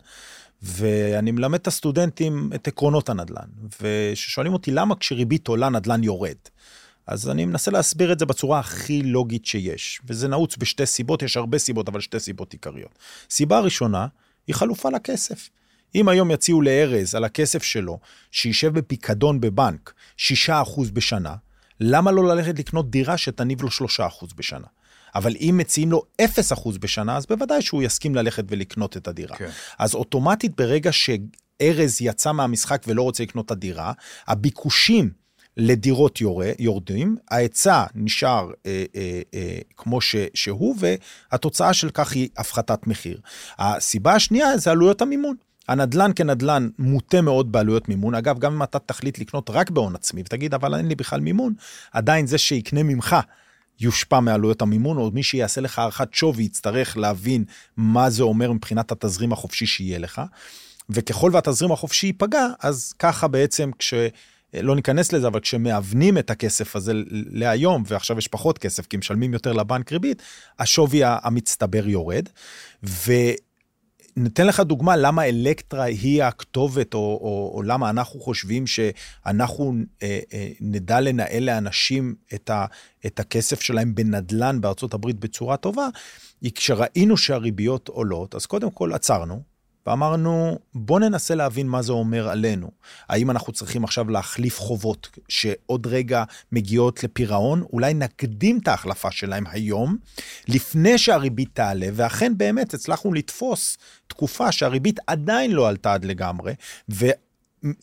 ואני מלמד את הסטודנטים את עקרונות הנדל"ן, וששואלים אותי למה כשריבית עולה נדל"ן יורד. אז אני מנסה להסביר את זה בצורה הכי לוגית שיש, וזה נעוץ בשתי סיבות, יש הרבה סיבות, אבל שתי סיבות עיקריות. סיבה ראשונה היא חלופה לכסף. אם היום יציעו לארז על הכסף שלו, שישב בפיקדון בבנק 6% בשנה, למה לא ללכת לקנות דירה שתניב לו 3% בשנה? אבל אם מציעים לו 0% בשנה, אז בוודאי שהוא יסכים ללכת ולקנות את הדירה. כן. אז אוטומטית ברגע שארז יצא מהמשחק ולא רוצה לקנות את הדירה, הביקושים לדירות יורה, יורדים, ההיצע נשאר אה, אה, אה, כמו ש, שהוא, והתוצאה של כך היא הפחתת מחיר. הסיבה השנייה זה עלויות המימון. הנדלן כנדלן מוטה מאוד בעלויות מימון. אגב, גם אם אתה תחליט לקנות רק בהון עצמי ותגיד, אבל אין לי בכלל מימון, עדיין זה שיקנה ממך יושפע מעלויות המימון, או מי שיעשה לך הערכת שווי יצטרך להבין מה זה אומר מבחינת התזרים החופשי שיהיה לך. וככל והתזרים החופשי ייפגע, אז ככה בעצם כש... לא ניכנס לזה, אבל כשמאבנים את הכסף הזה להיום, ועכשיו יש פחות כסף כי משלמים יותר לבנק ריבית, השווי המצטבר יורד. וניתן לך דוגמה למה אלקטרה היא הכתובת, או, או, או למה אנחנו חושבים שאנחנו אה, אה, נדע לנהל לאנשים את, ה, את הכסף שלהם בנדלן בארצות הברית בצורה טובה, היא כשראינו שהריביות עולות, אז קודם כל עצרנו, ואמרנו, בוא ננסה להבין מה זה אומר עלינו. האם אנחנו צריכים עכשיו להחליף חובות שעוד רגע מגיעות לפירעון? אולי נקדים את ההחלפה שלהם היום, לפני שהריבית תעלה, ואכן באמת הצלחנו לתפוס תקופה שהריבית עדיין לא עלתה עד לגמרי, ו...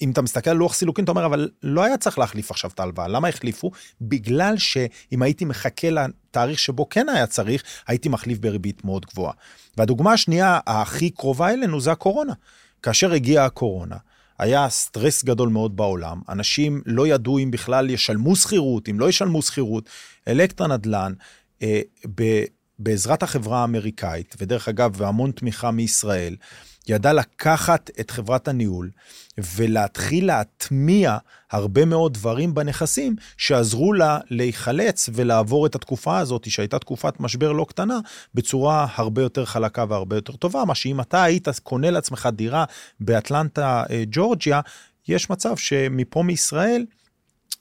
אם אתה מסתכל על לוח סילוקין, אתה אומר, אבל לא היה צריך להחליף עכשיו את ההלוואה. למה החליפו? בגלל שאם הייתי מחכה לתאריך שבו כן היה צריך, הייתי מחליף בריבית מאוד גבוהה. והדוגמה השנייה הכי קרובה אלינו זה הקורונה. כאשר הגיעה הקורונה, היה סטרס גדול מאוד בעולם, אנשים לא ידעו אם בכלל ישלמו שכירות, אם לא ישלמו שכירות. אלקטרה נדל"ן, אה, בעזרת החברה האמריקאית, ודרך אגב, והמון תמיכה מישראל, ידע לקחת את חברת הניהול ולהתחיל להטמיע הרבה מאוד דברים בנכסים שעזרו לה להיחלץ ולעבור את התקופה הזאת, שהייתה תקופת משבר לא קטנה, בצורה הרבה יותר חלקה והרבה יותר טובה, מה שאם אתה היית קונה לעצמך דירה באטלנטה, אה, ג'ורג'יה, יש מצב שמפה מישראל,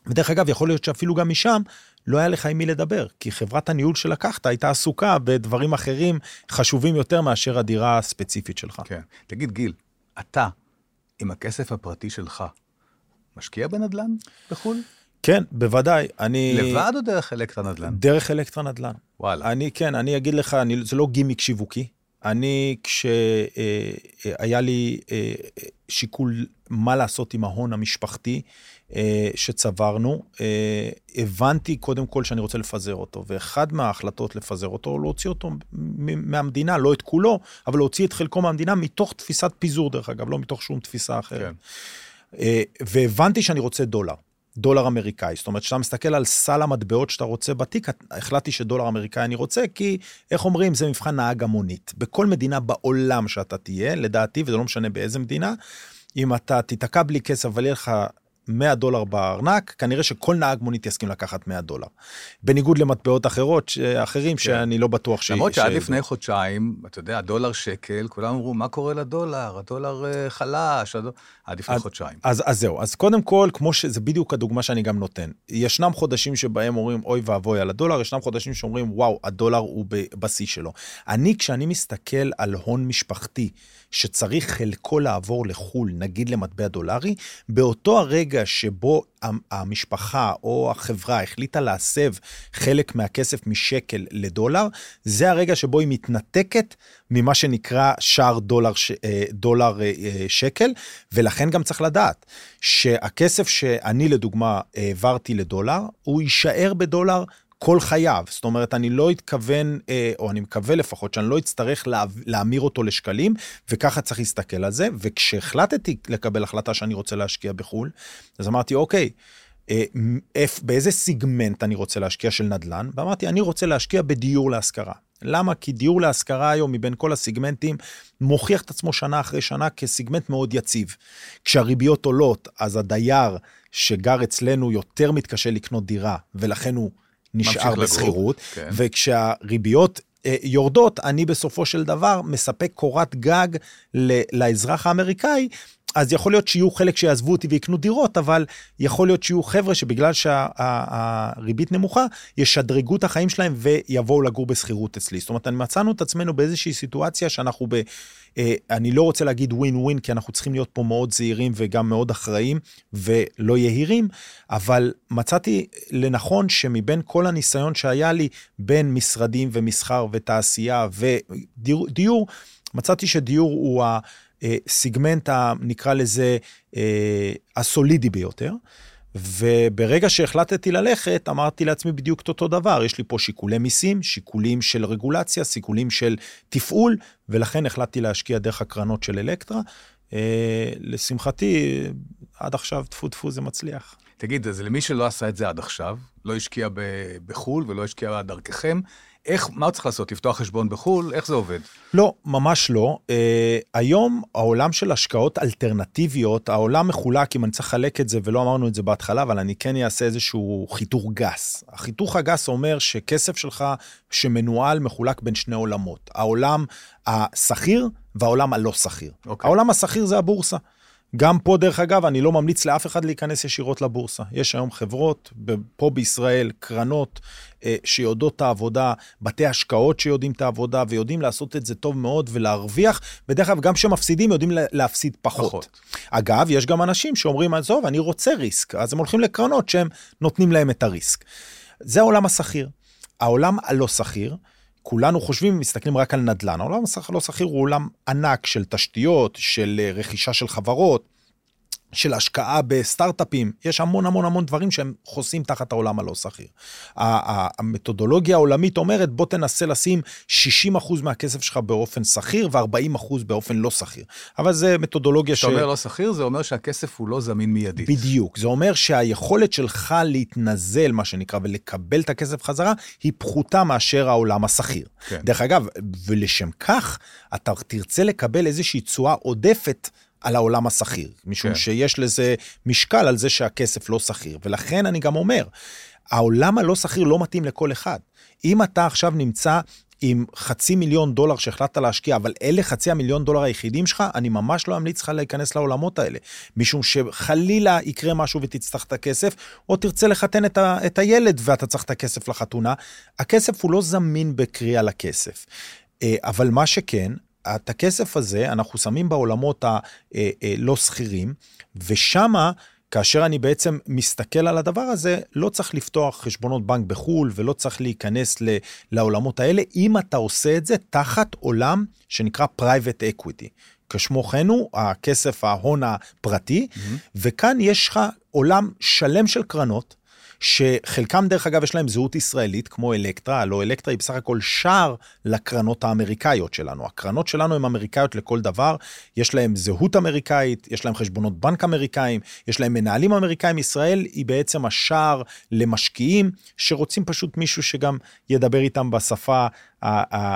ודרך אגב, יכול להיות שאפילו גם משם, לא היה לך עם מי לדבר, כי חברת הניהול שלקחת הייתה עסוקה בדברים אחרים חשובים יותר מאשר הדירה הספציפית שלך. כן. תגיד, גיל, אתה, עם הכסף הפרטי שלך, משקיע בנדל"ן בחו"ל? כן, בוודאי. אני... לבד או דרך אלקטרה נדל"ן? דרך אלקטרה נדל"ן. וואלה. אני, כן, אני אגיד לך, אני, זה לא גימיק שיווקי. אני, כשהיה אה, אה, לי אה, שיקול מה לעשות עם ההון המשפחתי, שצברנו, הבנתי קודם כל שאני רוצה לפזר אותו, ואחד מההחלטות לפזר אותו, להוציא אותו מהמדינה, לא את כולו, אבל להוציא את חלקו מהמדינה מתוך תפיסת פיזור, דרך אגב, לא מתוך שום תפיסה אחרת. כן. והבנתי שאני רוצה דולר. דולר אמריקאי. זאת אומרת, כשאתה מסתכל על סל המטבעות שאתה רוצה בתיק, החלטתי שדולר אמריקאי אני רוצה, כי, איך אומרים, זה מבחן נהג המונית. בכל מדינה בעולם שאתה תהיה, לדעתי, וזה לא משנה באיזה מדינה, אם אתה תיתקע בלי כסף, אבל יהיה לך 100 דולר בארנק, כנראה שכל נהג מונית יסכים לקחת 100 דולר. בניגוד למטבעות אחרות, אחרים, כן. שאני לא בטוח ש... למרות שעד לפני חודשיים, אתה יודע, דולר שקל, כולם אמרו, מה קורה לדולר? הדולר אה, חלש, הדולר... עד לפני אז, חודשיים. אז, אז זהו, אז קודם כל, כמו שזה בדיוק הדוגמה שאני גם נותן. ישנם חודשים שבהם אומרים, אוי ואבוי על הדולר, ישנם חודשים שאומרים, וואו, הדולר הוא בשיא שלו. אני, כשאני מסתכל על הון משפחתי, שצריך חלקו לעבור לחו"ל, נגיד למטבע דולרי, באותו הרגע שבו המשפחה או החברה החליטה להסב חלק מהכסף משקל לדולר, זה הרגע שבו היא מתנתקת ממה שנקרא שער דולר, אה, דולר אה, אה, שקל, ולכן גם צריך לדעת שהכסף שאני לדוגמה העברתי לדולר, הוא יישאר בדולר כל חייו. זאת אומרת, אני לא אתכוון, אה, או אני מקווה לפחות, שאני לא אצטרך לה, להמיר אותו לשקלים, וככה צריך להסתכל על זה. וכשהחלטתי לקבל החלטה שאני רוצה להשקיע בחו"ל, אז אמרתי, אוקיי, אה, באיזה סיגמנט אני רוצה להשקיע של נדל"ן? ואמרתי, אני רוצה להשקיע בדיור להשכרה. למה? כי דיור להשכרה היום מבין כל הסיגמנטים מוכיח את עצמו שנה אחרי שנה כסיגמנט מאוד יציב. כשהריביות עולות, אז הדייר שגר אצלנו יותר מתקשה לקנות דירה, ולכן הוא נשאר בשכירות, כן. וכשהריביות אה, יורדות, אני בסופו של דבר מספק קורת גג לאזרח האמריקאי, אז יכול להיות שיהיו חלק שיעזבו אותי ויקנו דירות, אבל יכול להיות שיהיו חבר'ה שבגלל שהריבית נמוכה, ישדרגו את החיים שלהם ויבואו לגור בשכירות אצלי. זאת אומרת, מצאנו את עצמנו באיזושהי סיטואציה שאנחנו ב... אה, אני לא רוצה להגיד ווין ווין, כי אנחנו צריכים להיות פה מאוד זהירים וגם מאוד אחראיים ולא יהירים, אבל מצאתי לנכון שמבין כל הניסיון שהיה לי בין משרדים ומסחר ותעשייה ודיור, מצאתי שדיור הוא הסיגמנט, נקרא לזה, אה, הסולידי ביותר. וברגע שהחלטתי ללכת, אמרתי לעצמי בדיוק את אותו דבר. יש לי פה שיקולי מיסים, שיקולים של רגולציה, שיקולים של תפעול, ולכן החלטתי להשקיע דרך הקרנות של אלקטרה. אה, לשמחתי, עד עכשיו, טפו טפו, זה מצליח. תגיד, אז למי שלא עשה את זה עד עכשיו, לא השקיע בחו"ל ולא השקיע דרככם, איך, מה הוא צריך לעשות? לפתוח חשבון בחו"ל? איך זה עובד? לא, ממש לא. Uh, היום העולם של השקעות אלטרנטיביות, העולם מחולק, אם אני צריך לחלק את זה, ולא אמרנו את זה בהתחלה, אבל אני כן אעשה איזשהו חיתוך גס. החיתוך הגס אומר שכסף שלך שמנוהל מחולק בין שני עולמות. העולם השכיר והעולם הלא שכיר. Okay. אוקיי. העולם השכיר זה הבורסה. גם פה, דרך אגב, אני לא ממליץ לאף אחד להיכנס ישירות לבורסה. יש היום חברות, פה בישראל, קרנות אה, שיודעות את העבודה, בתי השקעות שיודעים את העבודה, ויודעים לעשות את זה טוב מאוד ולהרוויח. ודרך אגב, גם כשמפסידים, יודעים להפסיד פחות. פחות. אגב, יש גם אנשים שאומרים, עזוב, אני רוצה ריסק, אז הם הולכים לקרנות שהם נותנים להם את הריסק. זה העולם השכיר. העולם הלא שכיר, כולנו חושבים, מסתכלים רק על נדל"ן. העולם הלא שכיר הוא עולם ענק של תשתיות, של אה, רכישה של חברות, של השקעה בסטארט-אפים, יש המון המון המון דברים שהם חוסים תחת העולם הלא שכיר. המתודולוגיה העולמית אומרת, בוא תנסה לשים 60% מהכסף שלך באופן שכיר ו-40% באופן לא שכיר. אבל זה מתודולוגיה ש... כשאתה אומר לא שכיר, זה אומר שהכסף הוא לא זמין מיידית. בדיוק, זה אומר שהיכולת שלך להתנזל, מה שנקרא, ולקבל את הכסף חזרה, היא פחותה מאשר העולם השכיר. כן. דרך אגב, ולשם כך, אתה תרצה לקבל איזושהי תשואה עודפת. על העולם השכיר, משום כן. שיש לזה משקל על זה שהכסף לא שכיר. ולכן אני גם אומר, העולם הלא שכיר לא מתאים לכל אחד. אם אתה עכשיו נמצא עם חצי מיליון דולר שהחלטת להשקיע, אבל אלה חצי המיליון דולר היחידים שלך, אני ממש לא אמליץ לך להיכנס לעולמות האלה. משום שחלילה יקרה משהו ותצטרך את הכסף, או תרצה לחתן את, ה, את הילד ואתה צריך את הכסף לחתונה, הכסף הוא לא זמין בקריאה לכסף. אה, אבל מה שכן, את הכסף הזה אנחנו שמים בעולמות הלא אה, שכירים, ושמה, כאשר אני בעצם מסתכל על הדבר הזה, לא צריך לפתוח חשבונות בנק בחו"ל ולא צריך להיכנס לעולמות האלה, אם אתה עושה את זה תחת עולם שנקרא private equity. כשמו כן הוא, הכסף, ההון הפרטי, mm-hmm. וכאן יש לך עולם שלם של קרנות. שחלקם דרך אגב יש להם זהות ישראלית כמו אלקטרה, הלוא אלקטרה היא בסך הכל שער לקרנות האמריקאיות שלנו. הקרנות שלנו הן אמריקאיות לכל דבר, יש להם זהות אמריקאית, יש להם חשבונות בנק אמריקאים, יש להם מנהלים אמריקאים. ישראל היא בעצם השער למשקיעים שרוצים פשוט מישהו שגם ידבר איתם בשפה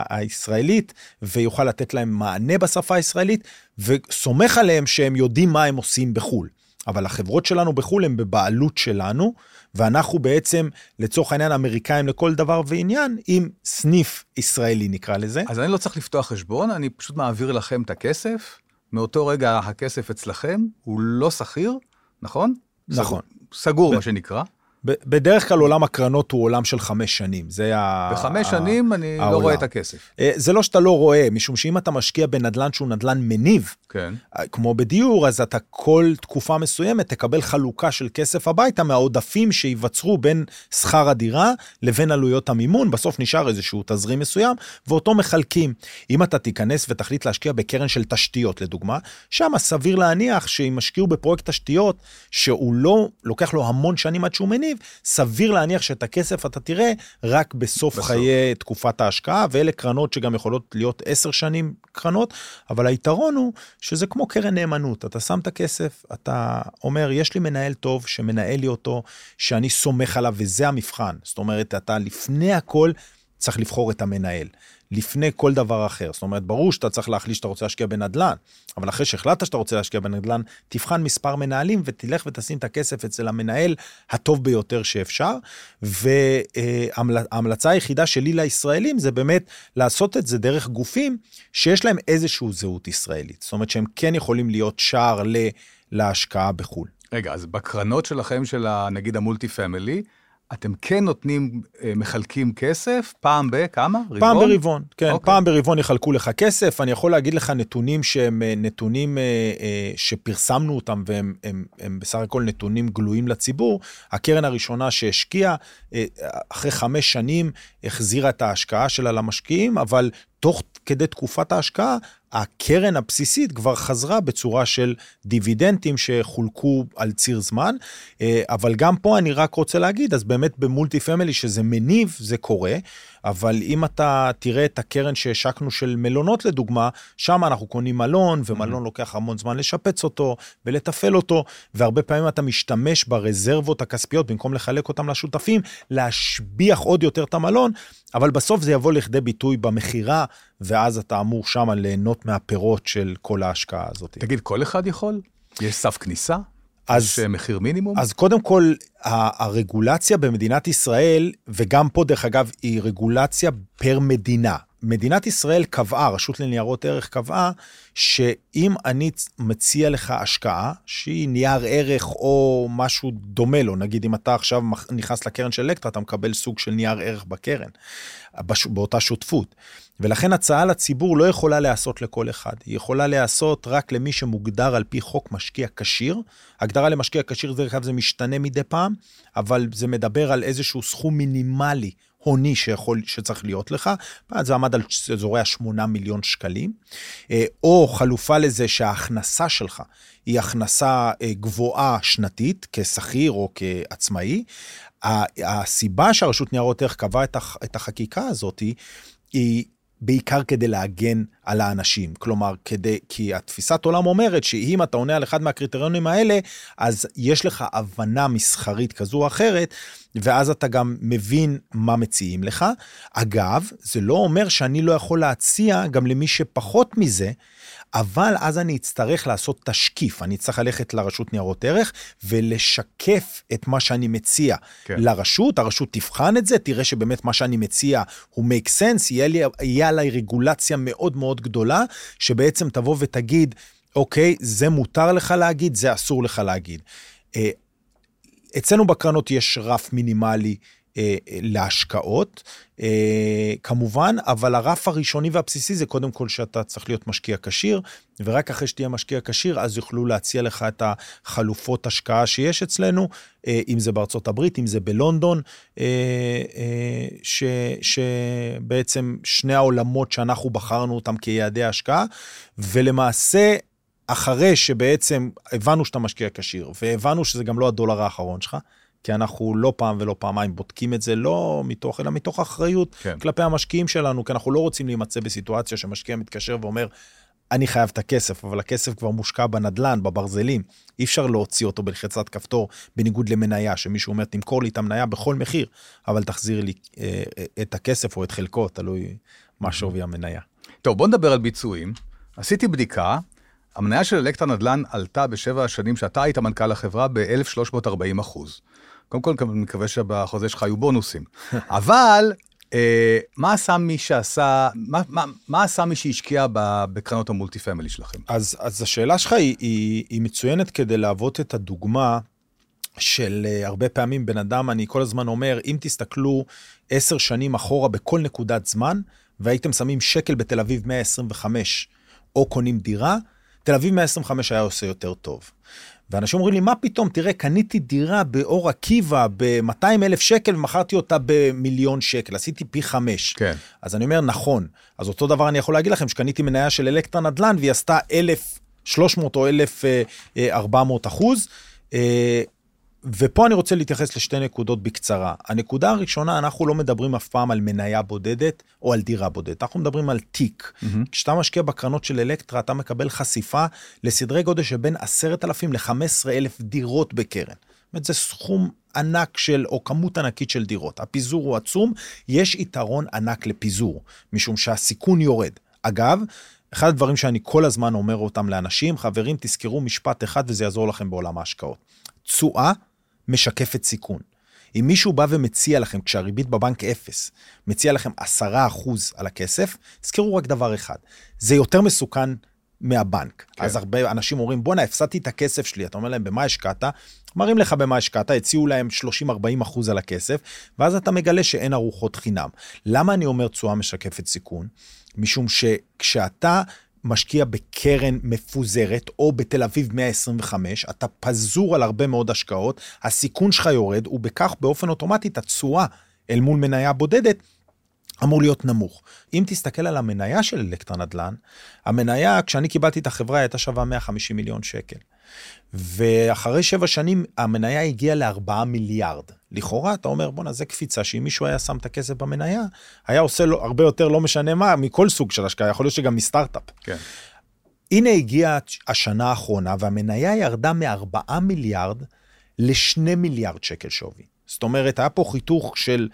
הישראלית ויוכל לתת להם מענה בשפה הישראלית וסומך עליהם שהם יודעים מה הם עושים בחו"ל. אבל החברות שלנו בחו"ל הן בבעלות שלנו, ואנחנו בעצם, לצורך העניין, אמריקאים לכל דבר ועניין, עם סניף ישראלי נקרא לזה. אז אני לא צריך לפתוח חשבון, אני פשוט מעביר לכם את הכסף, מאותו רגע הכסף אצלכם, הוא לא שכיר, נכון? נכון. סגור, ב- מה שנקרא. בדרך כלל עולם הקרנות הוא עולם של חמש שנים, זה ה... בחמש שנים אני לא העולם. לא רואה את הכסף. אה, זה לא שאתה לא רואה, משום שאם אתה משקיע בנדלן שהוא נדלן מניב, כן. אה, כמו בדיור, אז אתה כל תקופה מסוימת תקבל חלוקה של כסף הביתה מהעודפים שייווצרו בין שכר הדירה לבין עלויות המימון, בסוף נשאר איזשהו תזרים מסוים, ואותו מחלקים. אם אתה תיכנס ותחליט להשקיע בקרן של תשתיות, לדוגמה, שם סביר להניח שאם השקיעו בפרויקט תשתיות, שהוא לא, לוקח לו המון שנים עד שהוא מניב, תקציב, סביר להניח שאת הכסף אתה תראה רק בסוף, בסוף. חיי תקופת ההשקעה, ואלה קרנות שגם יכולות להיות עשר שנים קרנות, אבל היתרון הוא שזה כמו קרן נאמנות, אתה שם את הכסף, אתה אומר, יש לי מנהל טוב שמנהל לי אותו, שאני סומך עליו, וזה המבחן. זאת אומרת, אתה לפני הכל צריך לבחור את המנהל. לפני כל דבר אחר. זאת אומרת, ברור שאתה צריך להחליט שאתה רוצה להשקיע בנדל"ן, אבל אחרי שהחלטת שאתה רוצה להשקיע בנדל"ן, תבחן מספר מנהלים ותלך ותשים את הכסף אצל המנהל הטוב ביותר שאפשר. וההמלצה היחידה שלי לישראלים זה באמת לעשות את זה דרך גופים שיש להם איזושהי זהות ישראלית. זאת אומרת שהם כן יכולים להיות שער להשקעה בחו"ל. רגע, אז בקרנות שלכם, של נגיד המולטי פמילי, אתם כן נותנים, אה, מחלקים כסף פעם בכמה? רבעון? פעם ברבעון, כן. Okay. אוקיי. פעם ברבעון יחלקו לך כסף. אני יכול להגיד לך נתונים שהם אה, נתונים אה, שפרסמנו אותם והם הם, הם בסך הכל נתונים גלויים לציבור. הקרן הראשונה שהשקיעה, אחרי חמש שנים החזירה את ההשקעה שלה למשקיעים, אבל תוך כדי תקופת ההשקעה, הקרן הבסיסית כבר חזרה בצורה של דיבידנדים שחולקו על ציר זמן. אה, אבל גם פה אני רק רוצה להגיד, אז באמת במולטי פמילי שזה מניב, זה קורה. אבל אם אתה תראה את הקרן שהשקנו של מלונות לדוגמה, שם אנחנו קונים מלון, ומלון mm-hmm. לוקח המון זמן לשפץ אותו ולתפעל אותו, והרבה פעמים אתה משתמש ברזרבות הכספיות, במקום לחלק אותם לשותפים, להשביח עוד יותר את המלון, אבל בסוף זה יבוא לכדי ביטוי במכירה, ואז אתה אמור שם ליהנות מהפירות של כל ההשקעה הזאת. תגיד, כל אחד יכול? יש סף כניסה? אז, יש מחיר מינימום? אז קודם כל, הרגולציה במדינת ישראל, וגם פה דרך אגב, היא רגולציה פר מדינה. מדינת ישראל קבעה, רשות לניירות ערך קבעה, שאם אני מציע לך השקעה, שהיא נייר ערך או משהו דומה לו, נגיד אם אתה עכשיו נכנס לקרן של לקטרה, אתה מקבל סוג של נייר ערך בקרן, באותה שותפות. ולכן הצעה לציבור לא יכולה להיעשות לכל אחד, היא יכולה להיעשות רק למי שמוגדר על פי חוק משקיע כשיר. הגדרה למשקיע כשיר, דרך אגב, זה משתנה מדי פעם, אבל זה מדבר על איזשהו סכום מינימלי הוני שיכול, שצריך להיות לך, זה עמד על אזורי ה-8 מיליון שקלים, אה, או חלופה לזה שההכנסה שלך היא הכנסה אה, גבוהה שנתית, כשכיר או כעצמאי. הסיבה שהרשות ניירות ערך קבעה את החקיקה הזאת היא בעיקר כדי להגן על האנשים. כלומר, כדי, כי התפיסת עולם אומרת שאם אתה עונה על אחד מהקריטריונים האלה, אז יש לך הבנה מסחרית כזו או אחרת, ואז אתה גם מבין מה מציעים לך. אגב, זה לא אומר שאני לא יכול להציע גם למי שפחות מזה, אבל אז אני אצטרך לעשות תשקיף, אני אצטרך ללכת לרשות ניירות ערך ולשקף את מה שאני מציע כן. לרשות, הרשות תבחן את זה, תראה שבאמת מה שאני מציע הוא make sense, יהיה, לי, יהיה עליי רגולציה מאוד מאוד גדולה, שבעצם תבוא ותגיד, אוקיי, זה מותר לך להגיד, זה אסור לך להגיד. אה, אצלנו בקרנות יש רף מינימלי אה, להשקעות, אה, כמובן, אבל הרף הראשוני והבסיסי זה קודם כל שאתה צריך להיות משקיע כשיר, ורק אחרי שתהיה משקיע כשיר, אז יוכלו להציע לך את החלופות השקעה שיש אצלנו, אה, אם זה בארצות הברית, אם זה בלונדון, ש, שבעצם שני העולמות שאנחנו בחרנו אותם כיעדי השקעה, ולמעשה, אחרי שבעצם הבנו שאתה משקיע כשיר, והבנו שזה גם לא הדולר האחרון שלך, כי אנחנו לא פעם ולא פעמיים בודקים את זה, לא מתוך, אלא מתוך אחריות כן. כלפי המשקיעים שלנו, כי אנחנו לא רוצים להימצא בסיטואציה שמשקיע מתקשר ואומר, אני חייב את הכסף, אבל הכסף כבר מושקע בנדלן, בברזלים. אי אפשר להוציא אותו בלחיצת כפתור, בניגוד למניה, שמישהו אומר, תמכור לי את המניה בכל מחיר, אבל תחזיר לי אה, את הכסף או את חלקו, תלוי מה שווי המניה. טוב, בוא נדבר על ביצועים. עשיתי בדיקה, המניה של אלקטרה נדל"ן עלתה בשבע השנים שאתה היית מנכ"ל החברה ב-1,340 אחוז. קודם כל, אני מקווה שבחוזה שלך היו בונוסים. אבל אה, מה עשה מי שעשה, מה, מה, מה עשה מי שהשקיע בקרנות המולטי פמילי שלכם? אז, אז השאלה שלך היא, היא, היא מצוינת כדי להוות את הדוגמה של uh, הרבה פעמים בן אדם, אני כל הזמן אומר, אם תסתכלו עשר שנים אחורה בכל נקודת זמן, והייתם שמים שקל בתל אביב 125, או קונים דירה, תל אביב 125 היה עושה יותר טוב. ואנשים אומרים לי, מה פתאום, תראה, קניתי דירה באור עקיבא ב-200 אלף שקל ומכרתי אותה במיליון שקל, עשיתי פי חמש. כן. אז אני אומר, נכון. אז אותו דבר אני יכול להגיד לכם, שקניתי מניה של אלקטרה נדל"ן והיא עשתה 1,300 או 1,400 אחוז. ופה אני רוצה להתייחס לשתי נקודות בקצרה. הנקודה הראשונה, אנחנו לא מדברים אף פעם על מניה בודדת או על דירה בודדת, אנחנו מדברים על תיק. Mm-hmm. כשאתה משקיע בקרנות של אלקטרה, אתה מקבל חשיפה לסדרי גודל שבין 10,000 ל-15,000 דירות בקרן. זאת אומרת, זה סכום ענק של, או כמות ענקית של דירות. הפיזור הוא עצום, יש יתרון ענק לפיזור, משום שהסיכון יורד. אגב, אחד הדברים שאני כל הזמן אומר אותם לאנשים, חברים, תזכרו משפט אחד וזה יעזור לכם בעולם ההשקעות. תשואה משקפת סיכון. אם מישהו בא ומציע לכם, כשהריבית בבנק אפס, מציע לכם עשרה אחוז על הכסף, תזכרו רק דבר אחד, זה יותר מסוכן מהבנק. כן. אז הרבה אנשים אומרים, בואנה, הפסדתי את הכסף שלי, אתה אומר להם, במה השקעת? מראים לך במה השקעת, הציעו להם 30-40 אחוז על הכסף, ואז אתה מגלה שאין ארוחות חינם. למה אני אומר תשואה משקפת סיכון? משום שכשאתה משקיע בקרן מפוזרת, או בתל אביב 125, אתה פזור על הרבה מאוד השקעות, הסיכון שלך יורד, ובכך באופן אוטומטי התשואה אל מול מניה בודדת אמור להיות נמוך. אם תסתכל על המניה של אלקטרה נדל"ן, המניה, כשאני קיבלתי את החברה, הייתה שווה 150 מיליון שקל. ואחרי שבע שנים המניה הגיעה לארבעה מיליארד. לכאורה אתה אומר בואנה זה קפיצה שאם מישהו היה שם את הכסף במניה היה עושה לו הרבה יותר לא משנה מה מכל סוג של השקעה יכול להיות שגם מסטארט-אפ. כן. הנה הגיעה השנה האחרונה והמניה ירדה מארבעה מיליארד לשני מיליארד שקל שווי. זאת אומרת היה פה חיתוך של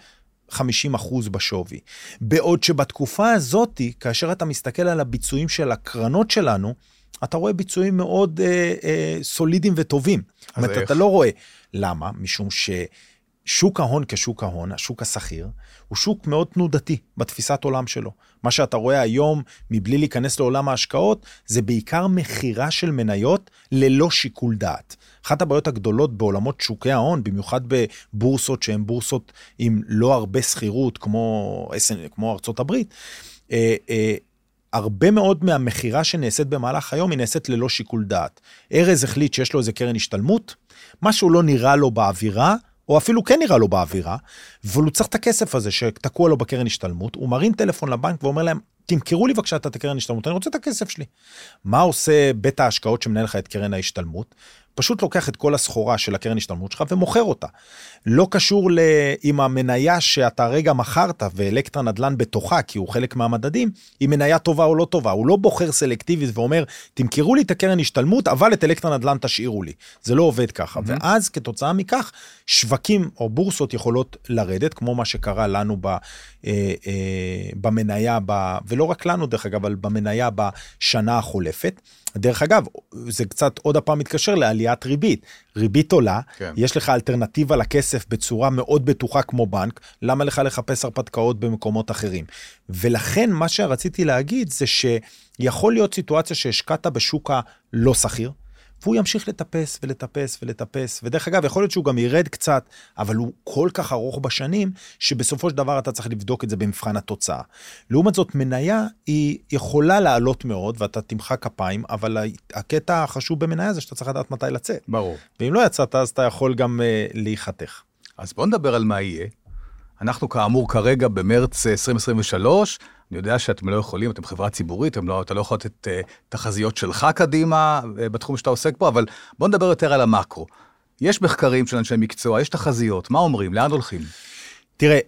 50 אחוז בשווי. בעוד שבתקופה הזאתי כאשר אתה מסתכל על הביצועים של הקרנות שלנו אתה רואה ביצועים מאוד אה, אה, סולידיים וטובים. זאת אומרת, אתה לא רואה. למה? משום ששוק ההון כשוק ההון, השוק השכיר, הוא שוק מאוד תנודתי בתפיסת עולם שלו. מה שאתה רואה היום, מבלי להיכנס לעולם ההשקעות, זה בעיקר מכירה של מניות ללא שיקול דעת. אחת הבעיות הגדולות בעולמות שוקי ההון, במיוחד בבורסות שהן בורסות עם לא הרבה שכירות, כמו, כמו ארצות הברית, אה, אה, הרבה מאוד מהמכירה שנעשית במהלך היום היא נעשית ללא שיקול דעת. ארז החליט שיש לו איזה קרן השתלמות, משהו לא נראה לו באווירה, או אפילו כן נראה לו באווירה, אבל הוא צריך את הכסף הזה שתקוע לו בקרן השתלמות, הוא מרים טלפון לבנק ואומר להם, תמכרו לי בבקשה את הקרן השתלמות, אני רוצה את הכסף שלי. מה עושה בית ההשקעות שמנהל לך את קרן ההשתלמות? פשוט לוקח את כל הסחורה של הקרן השתלמות שלך ומוכר אותה. לא קשור ל... עם המניה שאתה רגע מכרת ואלקטרה נדל"ן בתוכה, כי הוא חלק מהמדדים, היא מניה טובה או לא טובה. הוא לא בוחר סלקטיבית ואומר, תמכרו לי את הקרן השתלמות, אבל את אלקטרה נדל"ן תשאירו לי. זה לא עובד ככה. Mm-hmm. ואז כתוצאה מכך, שווקים או בורסות יכולות לרדת, כמו מה שקרה לנו ב, אה, אה, במניה, ב, ולא רק לנו דרך אגב, אבל במניה בשנה החולפת. דרך אגב, זה קצת עוד הפעם מתקשר לעליית ריבית. ריבית עולה, כן. יש לך אלטרנטיבה לכסף בצורה מאוד בטוחה כמו בנק, למה לך לחפש הרפתקאות במקומות אחרים? ולכן מה שרציתי להגיד זה שיכול להיות סיטואציה שהשקעת בשוק הלא שכיר, והוא ימשיך לטפס ולטפס ולטפס, ודרך אגב, יכול להיות שהוא גם ירד קצת, אבל הוא כל כך ארוך בשנים, שבסופו של דבר אתה צריך לבדוק את זה במבחן התוצאה. לעומת זאת, מניה היא יכולה לעלות מאוד, ואתה תמחא כפיים, אבל הקטע החשוב במניה זה שאתה צריך לדעת מתי לצאת. ברור. ואם לא יצאת, אז אתה יכול גם uh, להיחתך. אז בוא נדבר על מה יהיה. אנחנו כאמור כרגע במרץ 2023, אני יודע שאתם לא יכולים, אתם חברה ציבורית, לא, אתה לא יכול לתת uh, תחזיות שלך קדימה uh, בתחום שאתה עוסק בו, אבל בוא נדבר יותר על המקרו. יש מחקרים של אנשי מקצוע, יש תחזיות, מה אומרים, לאן הולכים? תראה,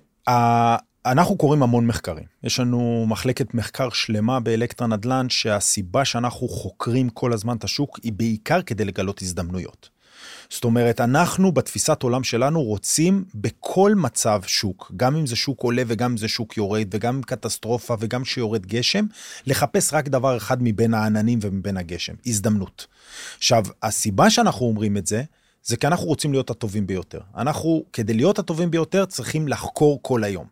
אנחנו קוראים המון מחקרים. יש לנו מחלקת מחקר שלמה באלקטרה נדל"ן, שהסיבה שאנחנו חוקרים כל הזמן את השוק היא בעיקר כדי לגלות הזדמנויות. זאת אומרת, אנחנו בתפיסת עולם שלנו רוצים בכל מצב שוק, גם אם זה שוק עולה וגם אם זה שוק יורד, וגם קטסטרופה וגם כשיורד גשם, לחפש רק דבר אחד מבין העננים ומבין הגשם, הזדמנות. עכשיו, הסיבה שאנחנו אומרים את זה, זה כי אנחנו רוצים להיות הטובים ביותר. אנחנו, כדי להיות הטובים ביותר, צריכים לחקור כל היום,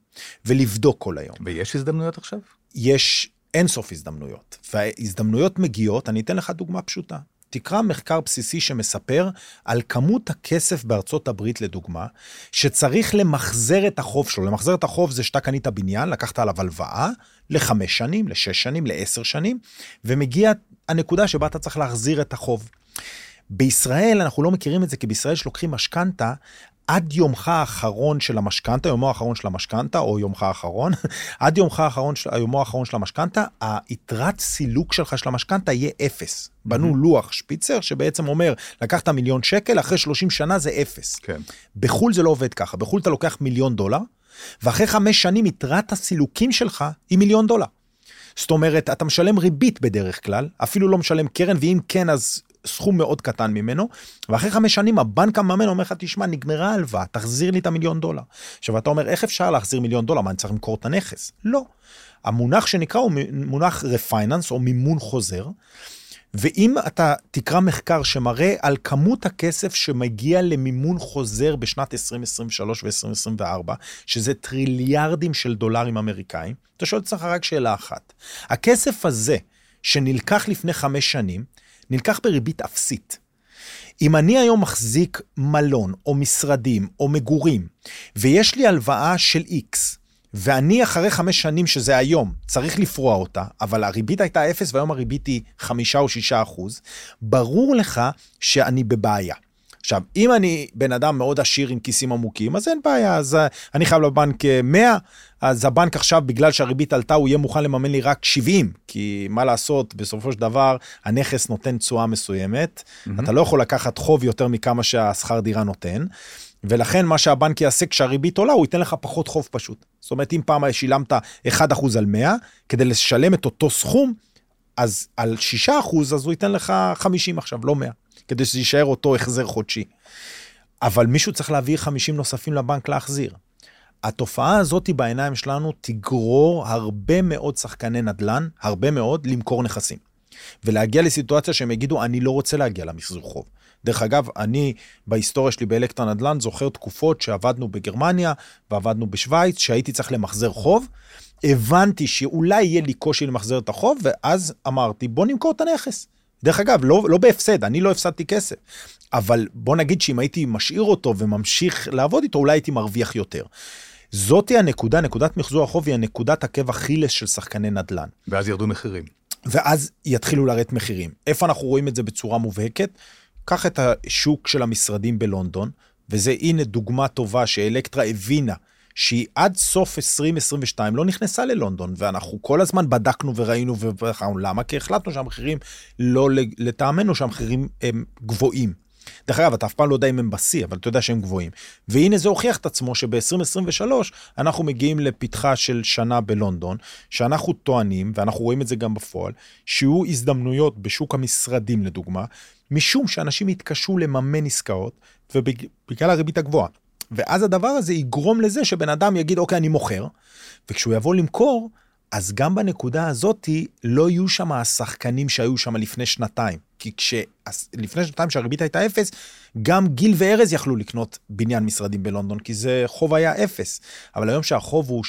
ולבדוק כל היום. ויש הזדמנויות עכשיו? יש אינסוף הזדמנויות, וההזדמנויות מגיעות, אני אתן לך דוגמה פשוטה. תקרא מחקר בסיסי שמספר על כמות הכסף בארצות הברית, לדוגמה, שצריך למחזר את החוב שלו. למחזר את החוב זה שאתה קנית בניין, לקחת עליו הלוואה לחמש שנים, לשש שנים, לעשר שנים, ומגיע הנקודה שבה אתה צריך להחזיר את החוב. בישראל אנחנו לא מכירים את זה, כי בישראל שלוקחים משכנתה עד יומך האחרון של המשכנתה, יומו האחרון של המשכנתה, או יומך האחרון, עד יומך האחרון, של, יומו האחרון של המשכנתה, היתרת סילוק שלך של המשכנתה יהיה אפס. בנו mm-hmm. לוח שפיצר שבעצם אומר, לקחת מיליון שקל, אחרי 30 שנה זה אפס. כן. בחו"ל זה לא עובד ככה, בחו"ל אתה לוקח מיליון דולר, ואחרי חמש שנים יתרת הסילוקים שלך היא מיליון דולר. זאת אומרת, אתה משלם ריבית בדרך כלל, אפילו לא משלם קרן, ואם כן, אז סכום מאוד קטן ממנו, ואחרי חמש שנים הבנק המאמן אומר לך, תשמע, נגמרה ההלוואה, תחזיר לי את המיליון דולר. עכשיו, אתה אומר, איך אפשר להחזיר מיליון דולר? מה, אני צריך למכור את הנכס? לא. המונח שנקרא הוא מונח רפייננס או מימון חוזר. ואם אתה תקרא מחקר שמראה על כמות הכסף שמגיע למימון חוזר בשנת 2023 ו-2024, שזה טריליארדים של דולרים אמריקאים, אתה שואל את עצמך רק שאלה אחת. הכסף הזה, שנלקח לפני חמש שנים, נלקח בריבית אפסית. אם אני היום מחזיק מלון, או משרדים, או מגורים, ויש לי הלוואה של X, ואני אחרי חמש שנים, שזה היום, צריך לפרוע אותה, אבל הריבית הייתה אפס והיום הריבית היא חמישה או שישה אחוז, ברור לך שאני בבעיה. עכשיו, אם אני בן אדם מאוד עשיר עם כיסים עמוקים, אז אין בעיה, אז uh, אני חייב לבנק 100, אה, אז הבנק עכשיו, בגלל שהריבית עלתה, הוא יהיה מוכן לממן לי רק 70, כי מה לעשות, בסופו של דבר, הנכס נותן תשואה מסוימת, mm-hmm. אתה לא יכול לקחת חוב יותר מכמה שהשכר דירה נותן. ולכן מה שהבנק יעשה כשהריבית עולה, הוא ייתן לך פחות חוב פשוט. זאת אומרת, אם פעם שילמת 1% על 100, כדי לשלם את אותו סכום, אז על 6% אז הוא ייתן לך 50 עכשיו, לא 100. כדי שזה יישאר אותו החזר חודשי. אבל מישהו צריך להביא 50 נוספים לבנק להחזיר. התופעה הזאת בעיניים שלנו תגרור הרבה מאוד שחקני נדל"ן, הרבה מאוד, למכור נכסים. ולהגיע לסיטואציה שהם יגידו, אני לא רוצה להגיע למחזור חוב. דרך אגב, אני בהיסטוריה שלי באלקטרה נדל"ן זוכר תקופות שעבדנו בגרמניה ועבדנו בשוויץ, שהייתי צריך למחזר חוב. הבנתי שאולי יהיה לי קושי למחזר את החוב, ואז אמרתי, בוא נמכור את הנכס. דרך אגב, לא, לא בהפסד, אני לא הפסדתי כסף. אבל בוא נגיד שאם הייתי משאיר אותו וממשיך לעבוד איתו, אולי הייתי מרוויח יותר. זאתי הנקודה, נקודת מחזור החוב היא הנקודת עקב אכילס של שחקני נדל"ן. ואז ירדו מחירים. ואז יתחילו לרדת מחירים. איפה אנחנו רואים את זה בצורה מובהקת? קח את השוק של המשרדים בלונדון, וזה הנה דוגמה טובה שאלקטרה הבינה שהיא עד סוף 2022 לא נכנסה ללונדון, ואנחנו כל הזמן בדקנו וראינו ובחרנו. למה? כי החלטנו שהמחירים לא לטעמנו, שהמחירים הם גבוהים. דרך אגב, אתה אף פעם לא יודע אם הם בשיא, אבל אתה יודע שהם גבוהים. והנה זה הוכיח את עצמו שב-2023 אנחנו מגיעים לפתחה של שנה בלונדון, שאנחנו טוענים, ואנחנו רואים את זה גם בפועל, שיהיו הזדמנויות בשוק המשרדים לדוגמה, משום שאנשים יתקשו לממן עסקאות, ובגלל הריבית הגבוהה. ואז הדבר הזה יגרום לזה שבן אדם יגיד, אוקיי, אני מוכר, וכשהוא יבוא למכור, אז גם בנקודה הזאת לא יהיו שם השחקנים שהיו שם לפני שנתיים. כי כשלפני שנתיים שהריבית הייתה אפס, גם גיל וארז יכלו לקנות בניין משרדים בלונדון, כי זה חוב היה אפס. אבל היום שהחוב הוא